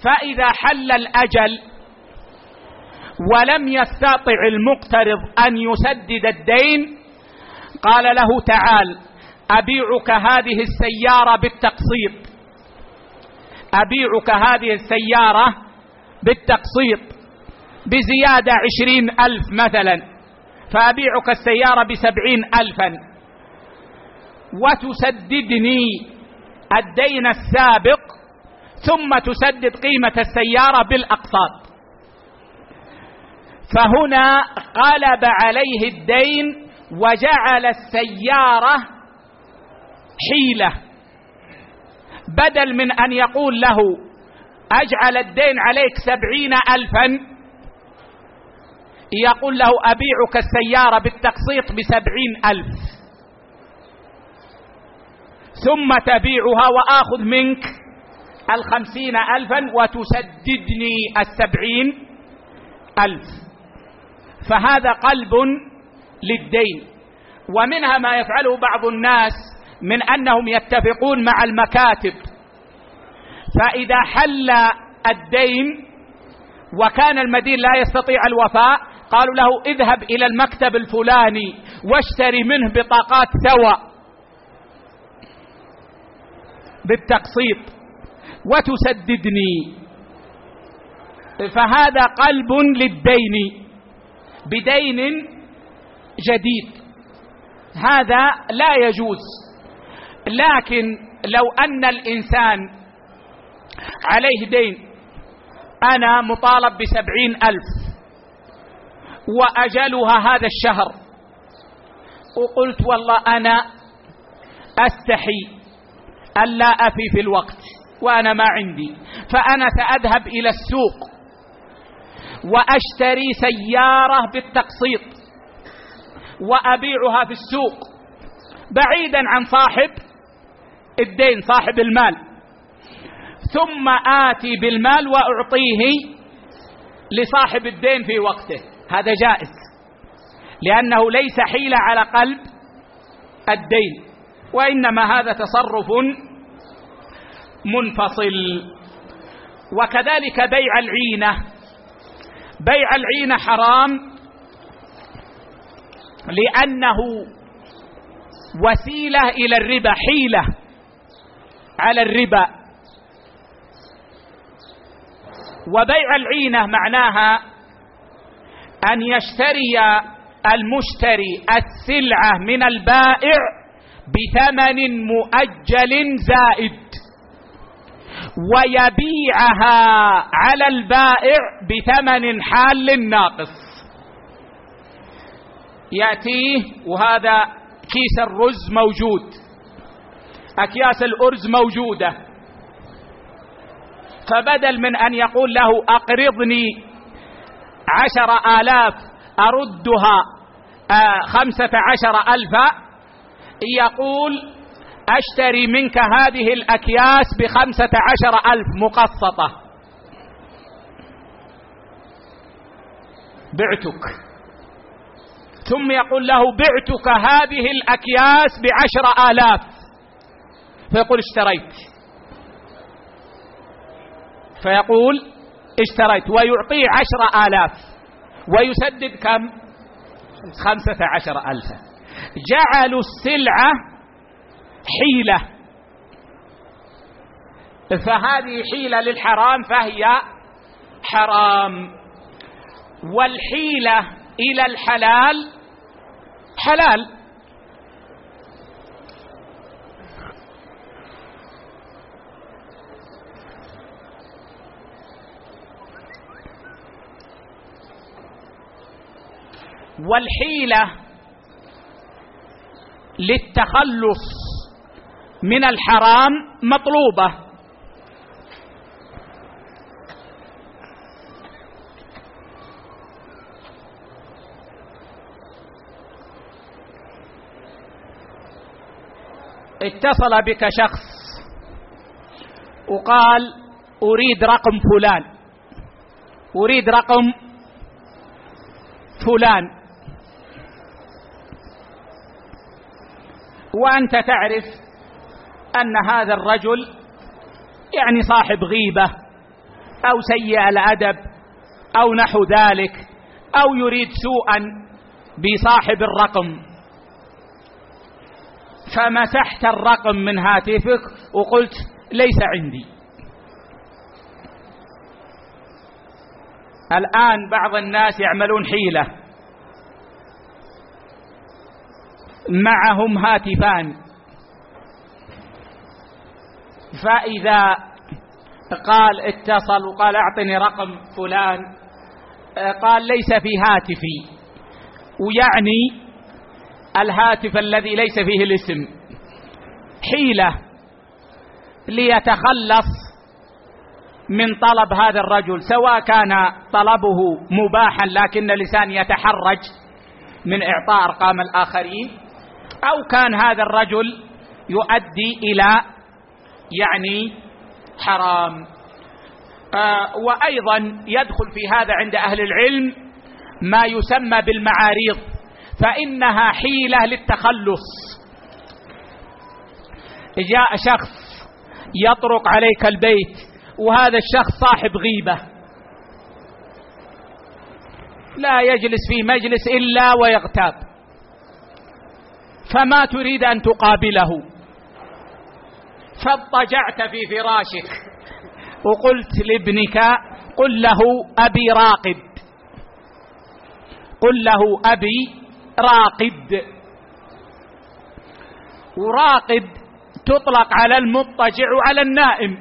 فإذا حل الأجل ولم يستطع المقترض أن يسدد الدين قال له تعال أبيعك هذه السيارة بالتقسيط. أبيعك هذه السيارة بالتقسيط بزيادة عشرين ألف مثلا فأبيعك السيارة بسبعين ألفا. وتسددني الدين السابق ثم تسدد قيمة السيارة بالأقساط. فهنا قلب عليه الدين وجعل السيارة حيلة. بدل من أن يقول له أجعل الدين عليك سبعين ألفا يقول له أبيعك السيارة بالتقسيط بسبعين ألف. ثم تبيعها وآخذ منك الخمسين ألفا وتسددني السبعين ألف. فهذا قلب للدين. ومنها ما يفعله بعض الناس من أنهم يتفقون مع المكاتب. فإذا حل الدين وكان المدين لا يستطيع الوفاء قالوا له اذهب إلى المكتب الفلاني واشتري منه بطاقات سوا بالتقسيط. وتسددني. فهذا قلب للدين بدين جديد. هذا لا يجوز. لكن لو أن الإنسان عليه دين أنا مطالب بسبعين ألف وأجلها هذا الشهر. وقلت والله أنا أستحي ألا أفي في الوقت. وأنا ما عندي. فأنا سأذهب إلى السوق وأشتري سيارة بالتقسيط وأبيعها في السوق بعيدا عن صاحب الدين صاحب المال. ثم آتي بالمال وأعطيه لصاحب الدين في وقته. هذا جائز لأنه ليس حيلة على قلب الدين وإنما هذا تصرف منفصل. وكذلك بيع العينة. بيع العينة حرام لأنه وسيلة إلى الربا حيلة على الربا. وبيع العينة معناها أن يشتري المشتري السلعة من البائع بثمن مؤجل زائد. ويبيعها على البائع بثمن حال ناقص. يأتيه وهذا كيس الرز موجود. أكياس الأرز موجودة. فبدل من أن يقول له أقرضني عشر آلاف أردها آه خمسة عشر ألفا يقول أشتري منك هذه الأكياس بخمسة عشر ألف مقسطة. بعتك. ثم يقول له بعتك هذه الأكياس بعشر آلاف. فيقول اشتريت. فيقول اشتريت. ويعطيه عشر آلاف. ويسدد كم؟ خمسة عشر ألفا. جعلوا السلعة حيلة. فهذه حيلة للحرام فهي حرام. والحيلة إلى الحلال حلال. والحيلة للتخلص. من الحرام مطلوبة. اتصل بك شخص وقال أريد رقم فلان أريد رقم فلان. وأنت تعرف أن هذا الرجل يعني صاحب غيبة أو سيء الأدب أو نحو ذلك أو يريد سوءا بصاحب الرقم. فمسحت الرقم من هاتفك؟ وقلت ليس عندي. الآن بعض الناس يعملون حيلة. معهم هاتفان. فإذا قال اتصل وقال أعطني رقم فلان قال ليس في هاتفي. ويعني الهاتف الذي ليس فيه الاسم. حيلة ليتخلص من طلب هذا الرجل سواء كان طلبه مباحا لكن اللسان يتحرج من إعطاء أرقام الآخرين أو كان هذا الرجل يؤدي إلى يعني حرام. آه وأيضا يدخل في هذا عند أهل العلم ما يسمى بالمعاريض فإنها حيلة للتخلص. جاء شخص يطرق عليك البيت وهذا الشخص صاحب غيبة. لا يجلس في مجلس إلا ويغتاب. فما تريد أن تقابله. فاضطجعت في فراشك. وقلت لابنك قل له أبي راقد. قل له أبي راقد. وراقد تطلق على المضطجع وعلى النائم.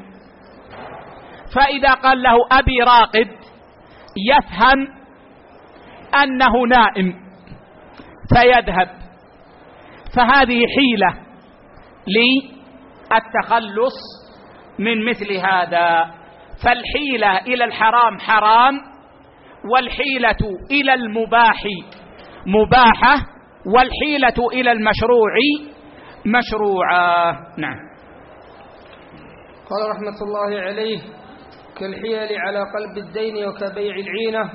فإذا قال له أبي راقد يفهم أنه نائم. فيذهب. فهذه حيلة للتخلص من مثل هذا. فالحيلة إلى الحرام حرام والحيلة إلى المباح مباحة والحيلة إلى المشروع مشروعة نعم. قال رحمة الله عليه كالحيل على قلب الدين وكبيع العينة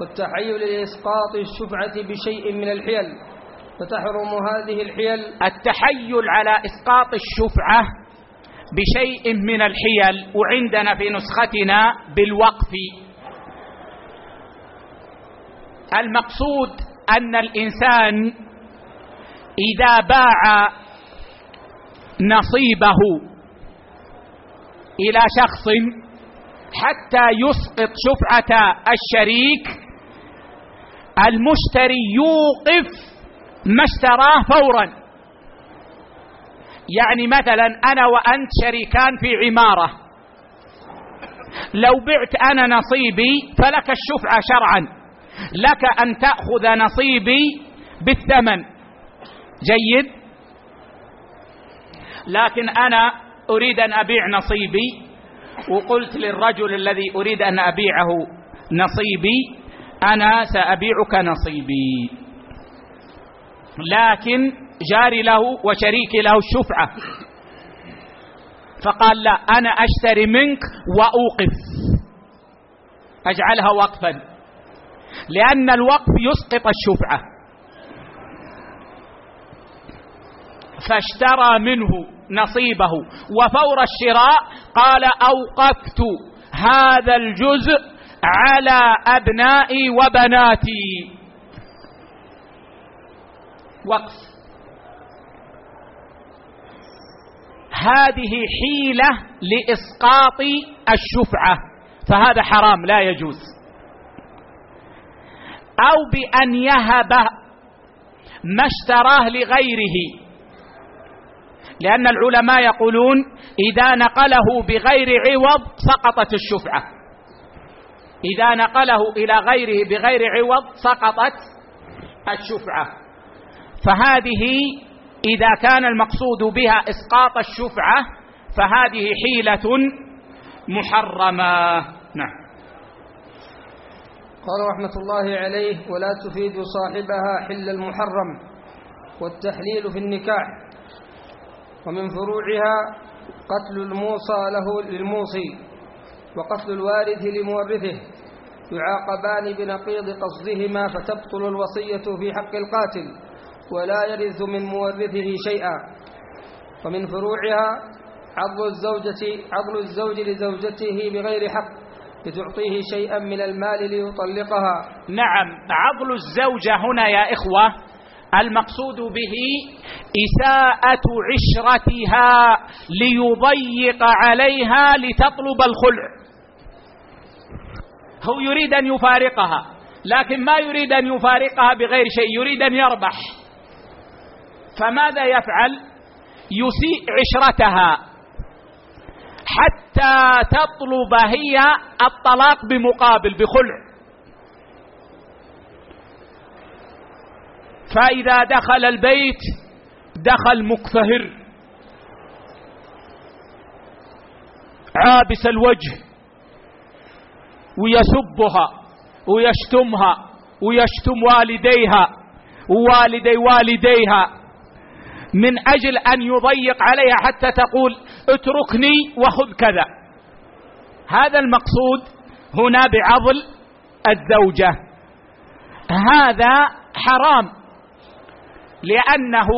والتحيل لإسقاط الشفعة بشيء من الحيل. فتحرم هذه الحيل. التحيل على إسقاط الشفعة بشيء من الحيل وعندنا في نسختنا بالوقف. المقصود أن الإنسان إذا باع نصيبه إلى شخص حتى يسقط شفعة الشريك المشتري يوقف ما اشتراه فورا. يعني مثلا أنا وأنت شريكان في عمارة. لو بعت أنا نصيبي فلك الشفعه شرعا. لك أن تأخذ نصيبي بالثمن. جيد؟ لكن أنا أريد أن أبيع نصيبي. وقلت للرجل الذي أريد أن أبيعه نصيبي أنا سأبيعك نصيبي. لكن جاري له وشريكي له الشفعة فقال لا أنا أشتري منك وأوقف. أجعلها وقفا. لأن الوقف يسقط الشفعة. فاشترى منه نصيبه. وفور الشراء قال أوقفت هذا الجزء على أبنائي وبناتي. وقف. هذه حيلة لإسقاط الشفعة فهذا حرام لا يجوز. أو بأن يهب ما اشتراه لغيره. لأن العلماء يقولون إذا نقله بغير عوض سقطت الشفعة. إذا نقله إلى غيره بغير عوض سقطت الشفعة. فهذه إذا كان المقصود بها إسقاط الشفعة فهذه حيلة محرمة. نعم. قال رحمة الله عليه ولا تفيد صاحبها حل المحرم والتحليل في النكاح ومن فروعها قتل الموصى له للموصي وقتل الوارث لمورثه يعاقبان بنقيض قصدهما فتبطل الوصية في حق القاتل. ولا يرث من مورثه شيئا. ومن فروعها عضل الزوجة عضل الزوج لزوجته بغير حق لتعطيه شيئا من المال ليطلقها. نعم عضل الزوجة هنا يا إخوة المقصود به إساءة عشرتها ليضيق عليها لتطلب الخلع. هو يريد أن يفارقها لكن ما يريد أن يفارقها بغير شيء يريد أن يربح. فماذا يفعل؟ يسيء عشرتها حتى تطلب هي الطلاق بمقابل بخلع. فإذا دخل البيت دخل مكفهر عابس الوجه. ويسبها ويشتمها ويشتم والديها ووالدي والديها. من أجل أن يضيق عليها حتى تقول اتركني وخذ كذا. هذا المقصود هنا بعضل الزوجة. هذا حرام لأنه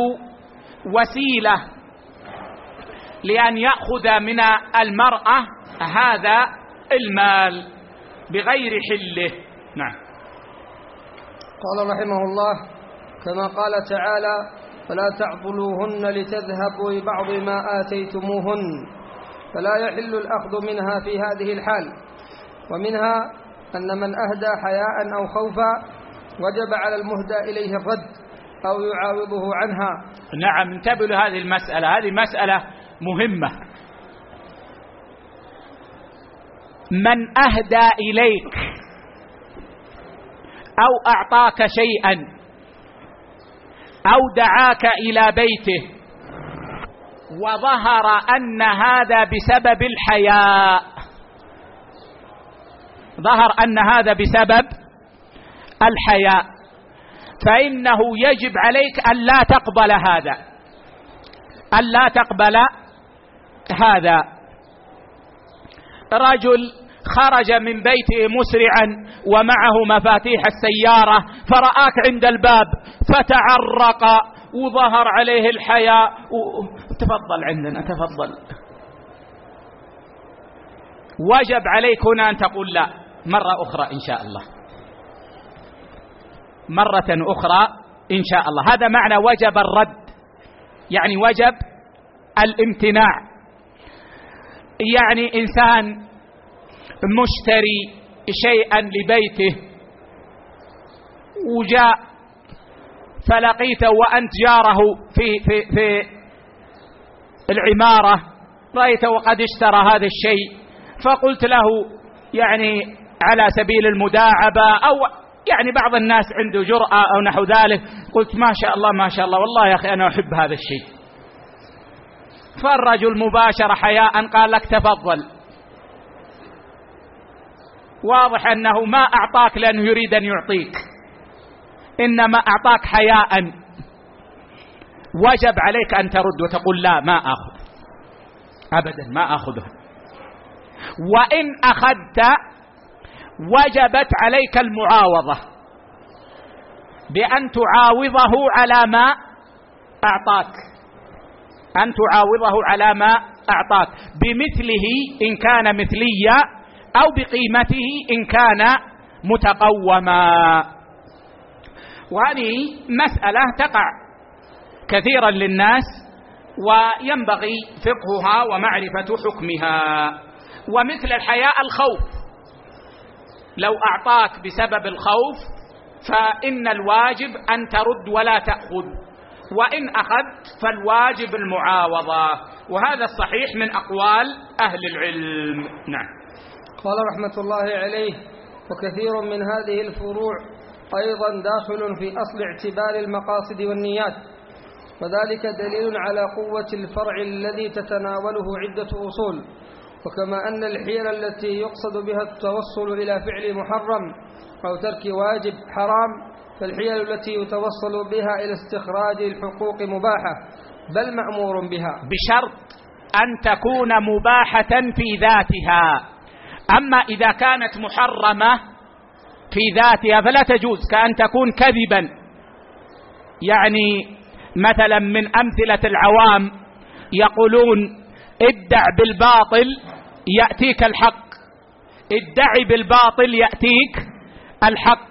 وسيلة لأن يأخذ من المرأة هذا المال بغير حله. نعم. قال رحمه الله كما قال تعالى فلا تعضلوهن لتذهبوا ببعض ما آتيتموهن فلا يحل الأخذ منها في هذه الحال. ومنها أن من أهدى حياء أو خوفا وجب على المهدى إليه الرد أو يعاوضه عنها. نعم انتبهوا لهذه المسألة. هذه مسألة مهمة. من أهدى إليك أو أعطاك شيئا أو دعاك إلى بيته. وظهر أن هذا بسبب الحياء. ظهر أن هذا بسبب الحياء. فإنه يجب عليك أن لا تقبل هذا. أن لا تقبل هذا. رجل خرج من بيته مسرعا ومعه مفاتيح السيارة فرآك عند الباب فتعرق وظهر عليه الحياء و... تفضل عندنا تفضل. وجب عليك هنا أن تقول لا مرة أخرى إن شاء الله. مرة أخرى إن شاء الله. هذا معنى وجب الرد. يعني وجب الامتناع. يعني إنسان مشتري شيئا لبيته. وجاء فلقيته وأنت جاره في, في, في العمارة. رأيته وقد اشترى هذا الشيء فقلت له يعني على سبيل المداعبة أو يعني بعض الناس عنده جرأة أو نحو ذلك. قلت ما شاء الله ما شاء الله والله يا أخي أنا أحب هذا الشيء. فالرجل مباشرة حياء قال لك تفضل. واضح أنه ما أعطاك لأنه يريد أن يعطيك. إنما أعطاك حياء. وجب عليك أن ترد وتقول لا ما آخذ. ابدا ما آخذها. وإن أخذت وجبت عليك المعاوضة. بأن تعاوضه على ما أعطاك. أن تعاوضه على ما أعطاك. بمثله إن كان مثليا أو بقيمته إن كان متقوما. وهذه مسألة تقع كثيرا للناس وينبغي فقهها ومعرفة حكمها. ومثل الحياء الخوف. لو أعطاك بسبب الخوف فإن الواجب أن ترد ولا تأخذ. وإن أخذت فالواجب المعاوضة. وهذا الصحيح من أقوال أهل العلم. نعم. قال رحمة الله عليه وكثير من هذه الفروع أيضا داخل في أصل اعتبار المقاصد والنيات وذلك دليل على قوة الفرع الذي تتناوله عدة أصول وكما أن الحيل التي يقصد بها التوصل إلى فعل محرم أو ترك واجب حرام فالحيل التي يتوصل بها إلى استخراج الحقوق مباحة بل مأمور بها. بشرط أن تكون مباحة في ذاتها. أما إذا كانت محرمة في ذاتها فلا تجوز كأن تكون كذبا. يعني مثلا من أمثلة العوام يقولون ادع بالباطل يأتيك الحق. ادعي بالباطل يأتيك الحق.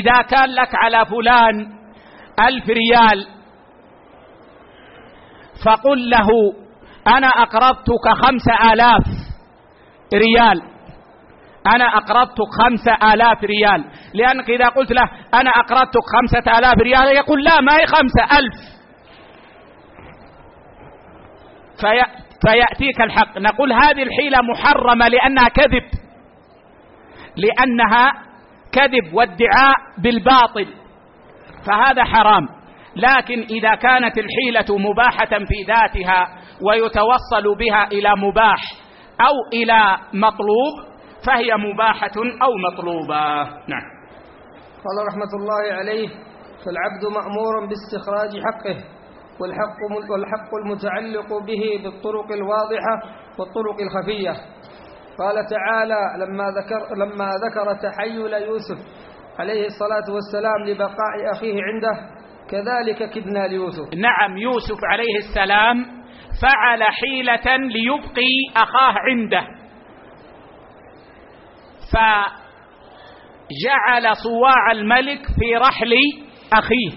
إذا كان لك على فلان ألف ريال فقل له أنا أقرضتك خمس آلاف. ريال. أنا أقرضتك خمسة آلاف ريال. لأنك إذا قلت له أنا أقرضتك خمسة آلاف ريال يقول لا ما هي خمسة ألف. في فيأتيك الحق. نقول هذه الحيلة محرمة لأنها كذب. لأنها كذب وادعاء بالباطل. فهذا حرام. لكن إذا كانت الحيلة مباحة في ذاتها ويتوصل بها إلى مباح أو إلى مطلوب فهي مباحة أو مطلوبة. نعم. قال رحمة الله عليه فالعبد مأمور باستخراج حقه والحق والحق المتعلق به بالطرق الواضحة والطرق الخفية. قال تعالى لما ذكر لما ذكر تحيل يوسف عليه الصلاة والسلام لبقاء أخيه عنده كذلك كدنا ليوسف. نعم يوسف عليه السلام فعل حيلة ليبقي أخاه عنده. فجعل صواع الملك في رحل أخيه.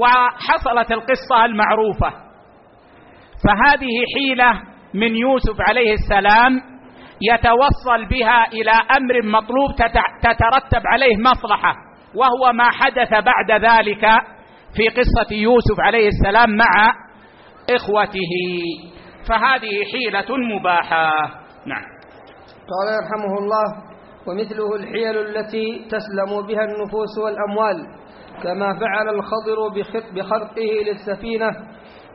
وحصلت القصة المعروفة. فهذه حيلة من يوسف عليه السلام يتوصل بها إلى أمر مطلوب تترتب عليه مصلحة وهو ما حدث بعد ذلك في قصة يوسف عليه السلام مع إخوته فهذه حيلة مباحة. نعم. قال يرحمه الله ومثله الحيل التي تسلم بها النفوس والأموال كما فعل الخضر بخرقه للسفينة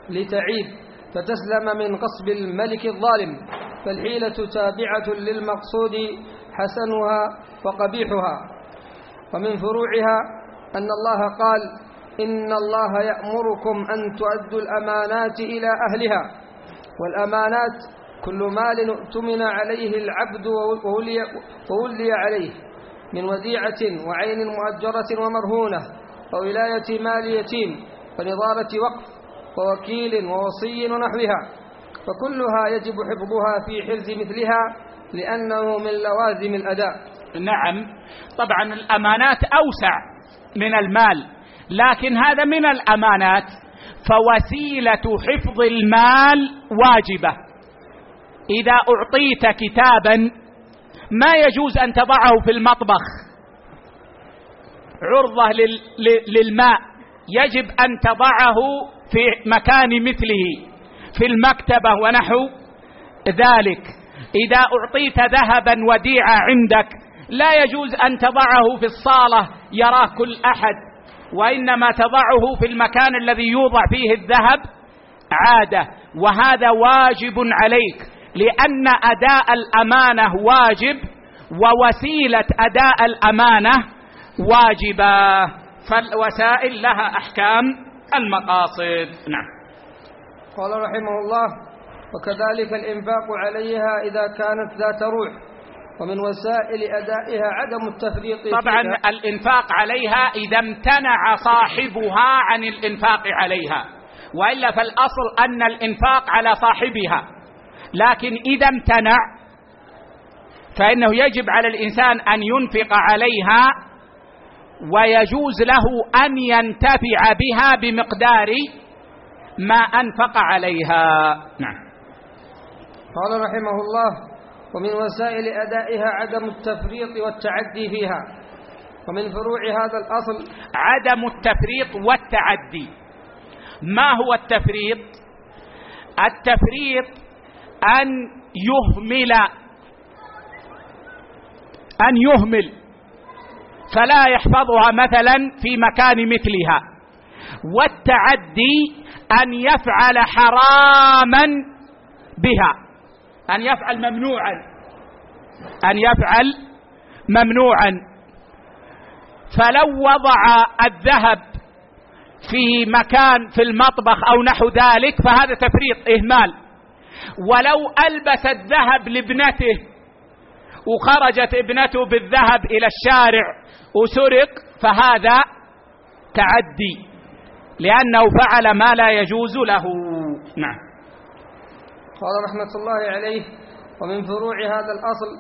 لتعيد فتسلم من غصب الملك الظالم فالحيلة تابعة للمقصود حسنها وقبيحها. ومن فروعها أن الله قال إن الله يأمركم أن تؤدوا الأمانات إلى أهلها. والأمانات كل مال اؤتمن عليه العبد وولي, وولي عليه من وديعة وعين مؤجرة ومرهونة وولاية مال يتيم ونظارة وقف ووكيل ووصي ونحوها. فكلها يجب حفظها في حرز مثلها لأنه من لوازم الأداء. نعم. طبعا الأمانات أوسع من المال. لكن هذا من الأمانات. فوسيلة حفظ المال واجبة. إذا أعطيت كتابا ما يجوز أن تضعه في المطبخ. عرضة للماء. يجب أن تضعه في مكان مثله في المكتبة ونحو ذلك. إذا أعطيت ذهبا وديعة عندك لا يجوز أن تضعه في الصالة. يراه كل أحد وإنما تضعه في المكان الذي يوضع فيه الذهب عادة وهذا واجب عليك لأن أداء الأمانة واجب ووسيلة أداء الأمانة واجبة. فالوسائل لها أحكام المقاصد. نعم. قال رحمه الله وكذلك الإنفاق عليها إذا كانت ذات روح. ومن وسائل أدائها عدم التفريط طبعا فيها. الإنفاق عليها إذا امتنع صاحبها عن الإنفاق عليها وإلا فالأصل أن الإنفاق على صاحبها. لكن إذا امتنع فإنه يجب على الإنسان أن ينفق عليها ويجوز له أن ينتفع بها بمقدار ما أنفق عليها. نعم. قال رحمه الله ومن وسائل أدائها عدم التفريط والتعدي فيها. ومن فروع هذا الأصل عدم التفريط والتعدي. ما هو التفريط؟ التفريط أن يهمل. أن يهمل. فلا يحفظها مثلا في مكان مثلها. والتعدي أن يفعل حراما بها. أن يفعل ممنوعا. أن يفعل ممنوعا. فلو وضع الذهب في مكان في المطبخ أو نحو ذلك فهذا تفريط إهمال. ولو ألبس الذهب لابنته وخرجت ابنته بالذهب إلى الشارع وسرق فهذا تعدي لأنه فعل ما لا يجوز له. نعم. قال رحمة الله عليه ومن فروع هذا الأصل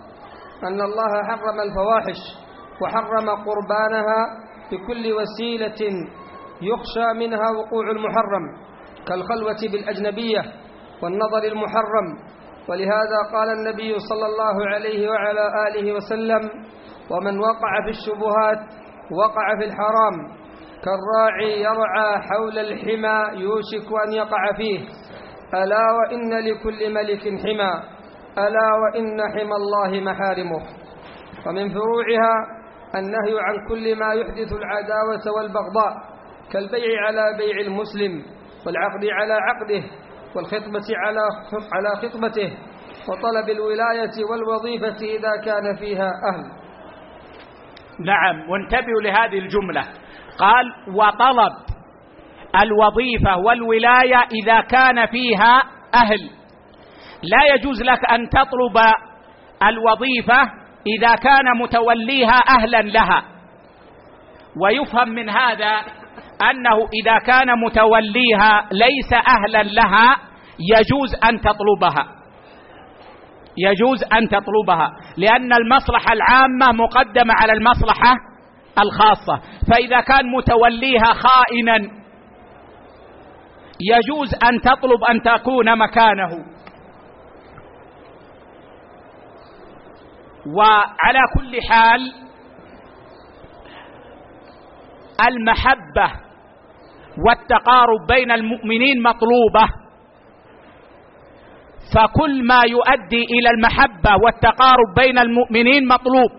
أن الله حرم الفواحش وحرم قربانها بكل وسيلة يخشى منها وقوع المحرم كالخلوة بالأجنبية والنظر المحرم. ولهذا قال النبي صلى الله عليه وعلى آله وسلم ومن وقع في الشبهات وقع في الحرام كالراعي يرعى حول الحمى يوشك أن يقع فيه. ألا وإن لكل ملك حمى ألا وإن حمى الله محارمه. ومن فروعها النهي عن كل ما يحدث العداوة والبغضاء كالبيع على بيع المسلم والعقد على عقده والخطبة على على خطبته وطلب الولاية والوظيفة إذا كان فيها أهل. نعم وانتبهوا لهذه الجملة. قال وطلب الوظيفة والولاية إذا كان فيها أهل. لا يجوز لك أن تطلب الوظيفة إذا كان متوليها أهلا لها. ويفهم من هذا أنه إذا كان متوليها ليس أهلا لها يجوز أن تطلبها. يجوز أن تطلبها لأن المصلحة العامة مقدمة على المصلحة الخاصة. فإذا كان متوليها خائنا يجوز أن تطلب أن تكون مكانه. وعلى كل حال المحبة والتقارب بين المؤمنين مطلوبة. فكل ما يؤدي إلى المحبة والتقارب بين المؤمنين مطلوب.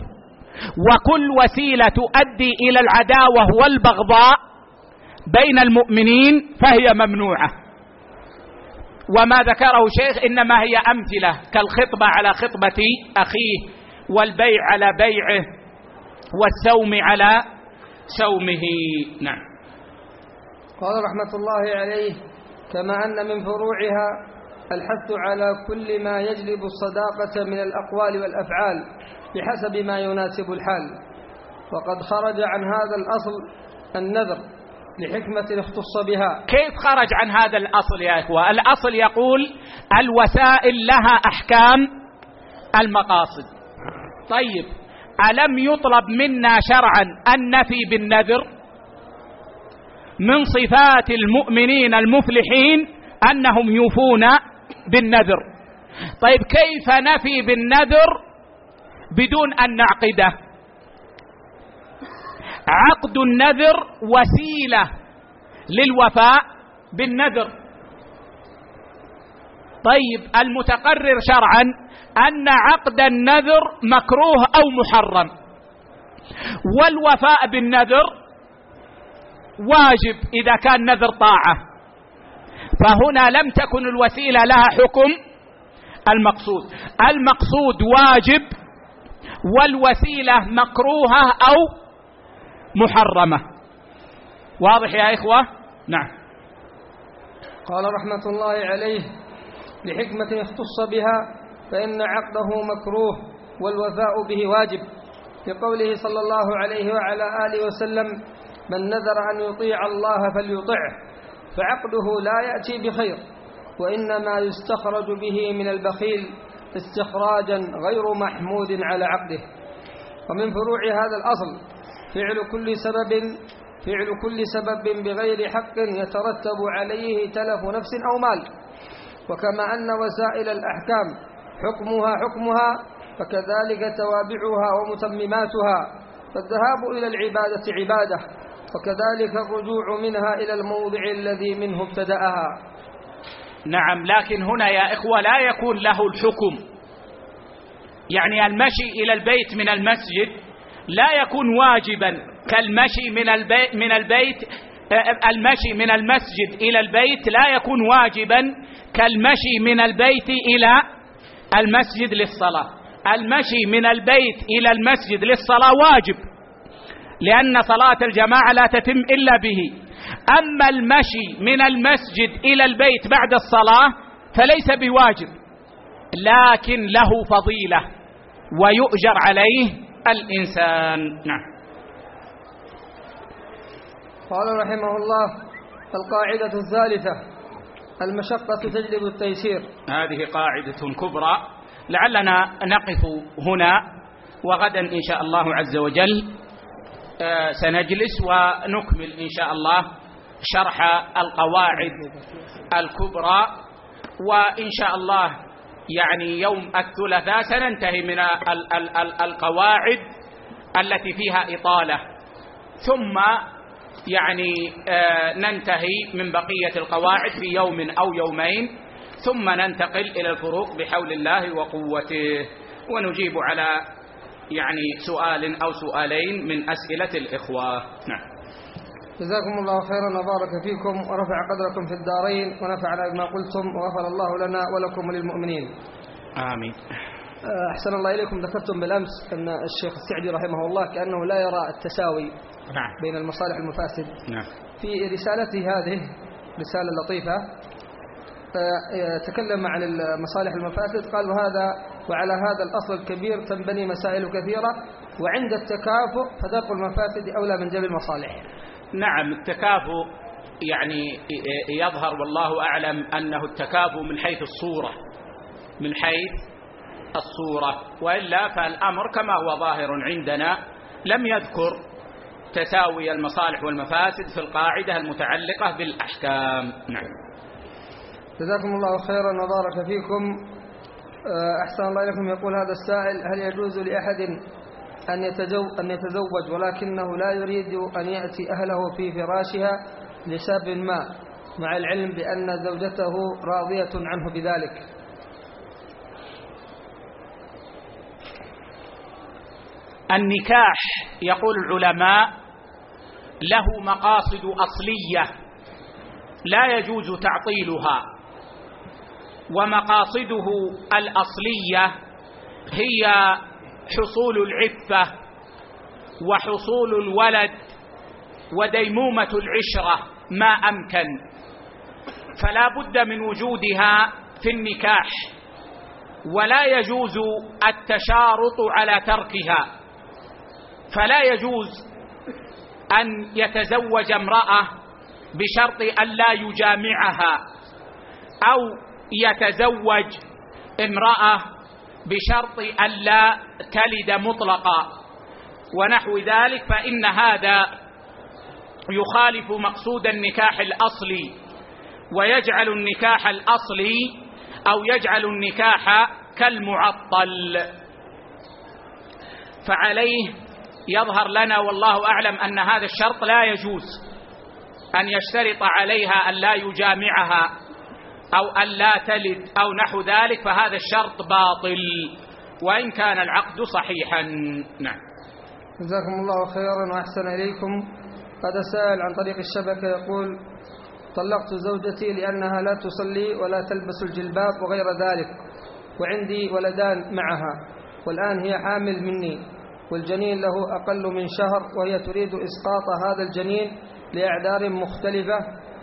وكل وسيلة تؤدي إلى العداوة والبغضاء. بين المؤمنين فهي ممنوعة. وما ذكره شيخ إنما هي أمثلة كالخطبة على خطبة أخيه والبيع على بيعه والسوم على سومه نعم. قال رحمة الله عليه كما أن من فروعها الحث على كل ما يجلب الصداقة من الأقوال والأفعال بحسب ما يناسب الحال. وقد خرج عن هذا الأصل النذر لحكمة اختص بها. كيف خرج عن هذا الأصل يا إخوة؟ الأصل يقول الوسائل لها أحكام المقاصد. طيب ألم يطلب منا شرعا النفي بالنذر من صفات المؤمنين المفلحين أنهم يوفون بالنذر؟ طيب كيف نفي بالنذر بدون أن نعقده؟ عقد النذر وسيلة للوفاء بالنذر. طيب المتقرر شرعا أن عقد النذر مكروه أو محرم. والوفاء بالنذر واجب إذا كان نذر طاعة. فهنا لم تكن الوسيلة لها حكم المقصود. المقصود واجب والوسيلة مكروهة أو محرمة. واضح يا إخوة؟ نعم. قال رحمة الله عليه لحكمة اختص بها فإن عقده مكروه والوفاء به واجب. لقوله صلى الله عليه وعلى آله وسلم من نذر أن يطيع الله فليطعه فعقده لا يأتي بخير وإنما يستخرج به من البخيل استخراجا غير محمود على عقده. ومن فروع هذا الأصل فعل كل سبب فعل كل سبب بغير حق يترتب عليه تلف نفس أو مال. وكما أن وسائل الأحكام حكمها حكمها فكذلك توابعها ومتمماتها. فالذهاب إلى العبادة عبادة وكذلك الرجوع منها إلى الموضع الذي منه ابتدأها. نعم لكن هنا يا إخوة لا يكون له الحكم. يعني المشي إلى البيت من المسجد لا يكون واجبا كالمشي من البيت من البيت المشي من المسجد إلى البيت لا يكون واجبا كالمشي من البيت إلى المسجد للصلاة. المشي من البيت إلى المسجد للصلاة واجب لأن صلاة الجماعة لا تتم إلا به. أما المشي من المسجد إلى البيت بعد الصلاة فليس بواجب لكن له فضيلة ويؤجر عليه الإنسان. نعم. قال رحمه الله القاعدة الثالثة المشقة تجلب التيسير. هذه قاعدة كبرى. لعلنا نقف هنا وغدا إن شاء الله عز وجل آه، سنجلس ونكمل إن شاء الله شرح القواعد الكبرى. وإن شاء الله يعني يوم الثلاثاء سننتهي من القواعد التي فيها إطالة. ثم يعني آه، ننتهي من بقية القواعد في يوم أو يومين ثم ننتقل إلى الفروق بحول الله وقوته. ونجيب على يعني سؤال أو سؤالين من أسئلة الإخوة. نعم. جزاكم الله خيرا وبارك فيكم ورفع قدركم في الدارين ونفعنا بما قلتم وغفر الله لنا ولكم وللمؤمنين. آمين. آه، أحسن الله إليكم. ذكرتم بالأمس أن الشيخ السعدي رحمه الله كأنه لا يرى التساوي نعم. بين المصالح المفاسد. نعم. في رسالته هذه رسالة لطيفة آه، تكلم عن المصالح المفاسد. قال وهذا وعلى هذا الأصل الكبير تنبني مسائل كثيرة وعند التكافؤ فدرء المفاسد أولى من جلب المصالح. نعم التكافؤ يعني يظهر والله أعلم أنه التكافؤ من حيث الصورة من حيث الصورة. وإلا فالأمر كما هو ظاهر عندنا لم يذكر تساوي المصالح والمفاسد في القاعدة المتعلقة بالأحكام. نعم. جزاكم الله خيرا وبارك فيكم. أحسن الله إليكم. يقول هذا السائل هل يجوز لأحد أن يتزوج, أن يتزوج ولكنه لا يريد أن يأتي أهله في فراشها لسبب ما مع العلم بأن زوجته راضية عنه بذلك. النكاح يقول العلماء له مقاصد أصلية لا يجوز تعطيلها ومقاصده الأصلية هي حصول العفة وحصول الولد وديمومة العشرة ما أمكن. فلا بد من وجودها في النكاح ولا يجوز التشارط على تركها. فلا يجوز أن يتزوج امرأة بشرط أن لا يجامعها أو يتزوج امرأة بشرط ألا تلد مطلقا ونحو ذلك فإن هذا يخالف مقصود النكاح الأصلي ويجعل النكاح الأصلي أو يجعل النكاح كالمعطل. فعليه يظهر لنا والله أعلم أن هذا الشرط لا يجوز أن يشترط عليها أن لا يجامعها. أو أن لا تلد أو نحو ذلك فهذا الشرط باطل. وإن كان العقد صحيحا. نعم. جزاكم الله خيرا وأحسن إليكم. هذا سائل عن طريق الشبكة يقول طلقت زوجتي لأنها لا تصلي ولا تلبس الجلباب وغير ذلك وعندي ولدان معها والآن هي حامل مني والجنين له أقل من شهر وهي تريد إسقاط هذا الجنين لأعذار مختلفة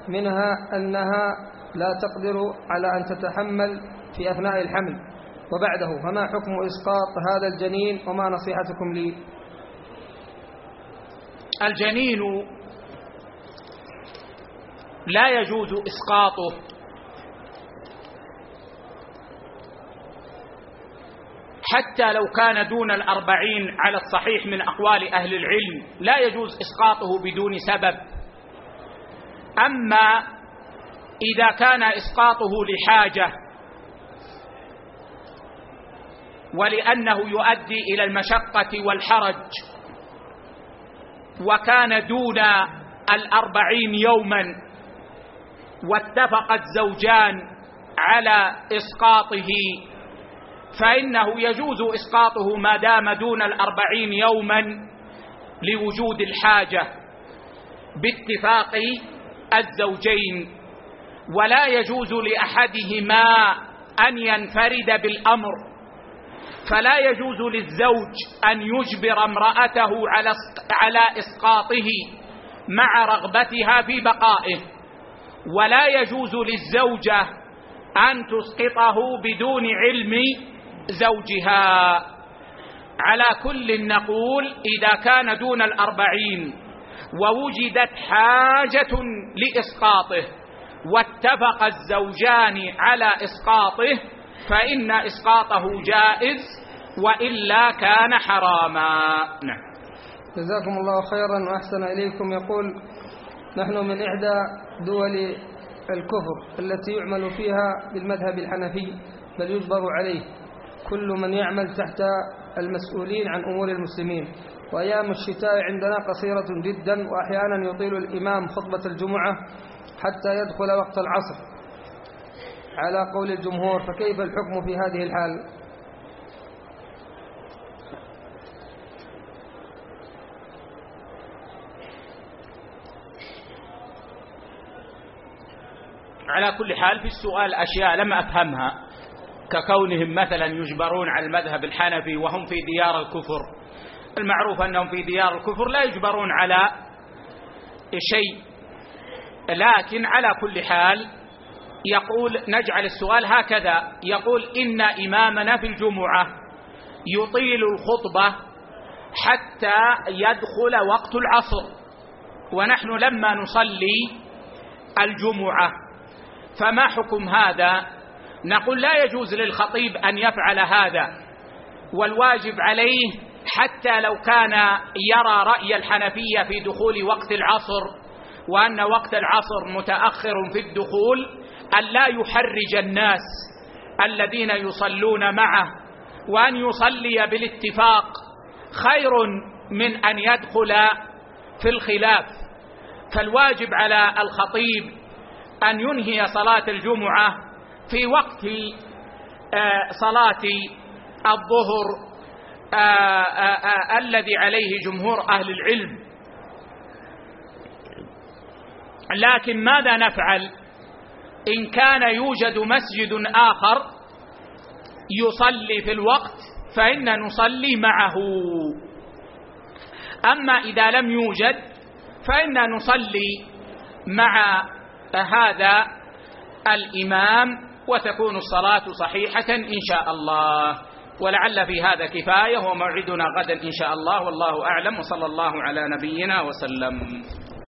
منها أنها لا تقدر على أن تتحمل في أثناء الحمل. وبعده فما حكم إسقاط هذا الجنين وما نصيحتكم لي؟ الجنين لا يجوز إسقاطه. حتى لو كان دون الأربعين على الصحيح من أقوال أهل العلم لا يجوز إسقاطه بدون سبب. أما إذا كان إسقاطه لحاجة ولأنه يؤدي إلى المشقة والحرج وكان دون الأربعين يوما واتفق الزوجان على إسقاطه فإنه يجوز إسقاطه ما دام دون الأربعين يوما لوجود الحاجة باتفاق الزوجين. ولا يجوز لأحدهما أن ينفرد بالأمر. فلا يجوز للزوج أن يجبر امرأته على إسقاطه مع رغبتها في بقائه. ولا يجوز للزوجة أن تسقطه بدون علم زوجها. على كل نقول إذا كان دون الأربعين ووجدت حاجة لإسقاطه. واتفق الزوجان على إسقاطه فإن إسقاطه جائز وإلا كان حراما. نعم. جزاكم الله خيرا وأحسن إليكم. يقول نحن من إحدى دول الكفر التي يعمل فيها بالمذهب الحنفي بل يجبر عليه كل من يعمل تحت المسؤولين عن أمور المسلمين. وأيام الشتاء عندنا قصيرة جدا وأحيانا يطيل الإمام خطبة الجمعة حتى يدخل وقت العصر. على قول الجمهور فكيف الحكم في هذه الحال؟ على كل حال في السؤال أشياء لم أفهمها. ككونهم مثلا يجبرون على المذهب الحنفي وهم في ديار الكفر. المعروف أنهم في ديار الكفر لا يجبرون على شيء. لكن على كل حال يقول نجعل السؤال هكذا. يقول إن إمامنا في الجمعة يطيل الخطبة حتى يدخل وقت العصر ونحن لما نصلي الجمعة. فما حكم هذا؟ نقول لا يجوز للخطيب أن يفعل هذا والواجب عليه حتى لو كان يرى رأي الحنفية في دخول وقت العصر وأن وقت العصر متأخر في الدخول أن لا يحرج الناس الذين يصلون معه وأن يصلي بالاتفاق. خير من أن يدخل في الخلاف. فالواجب على الخطيب أن ينهي صلاة الجمعة في وقت آه، صلاة الظهر آه، آه، الذي عليه جمهور أهل العلم. لكن ماذا نفعل؟ إن كان يوجد مسجد آخر يصلي في الوقت فإن نصلي معه. أما إذا لم يوجد فإن نصلي مع هذا الإمام وتكون الصلاة صحيحة إن شاء الله. ولعل في هذا كفاية وموعدنا غدا إن شاء الله والله أعلم وصلى الله على نبينا وسلم.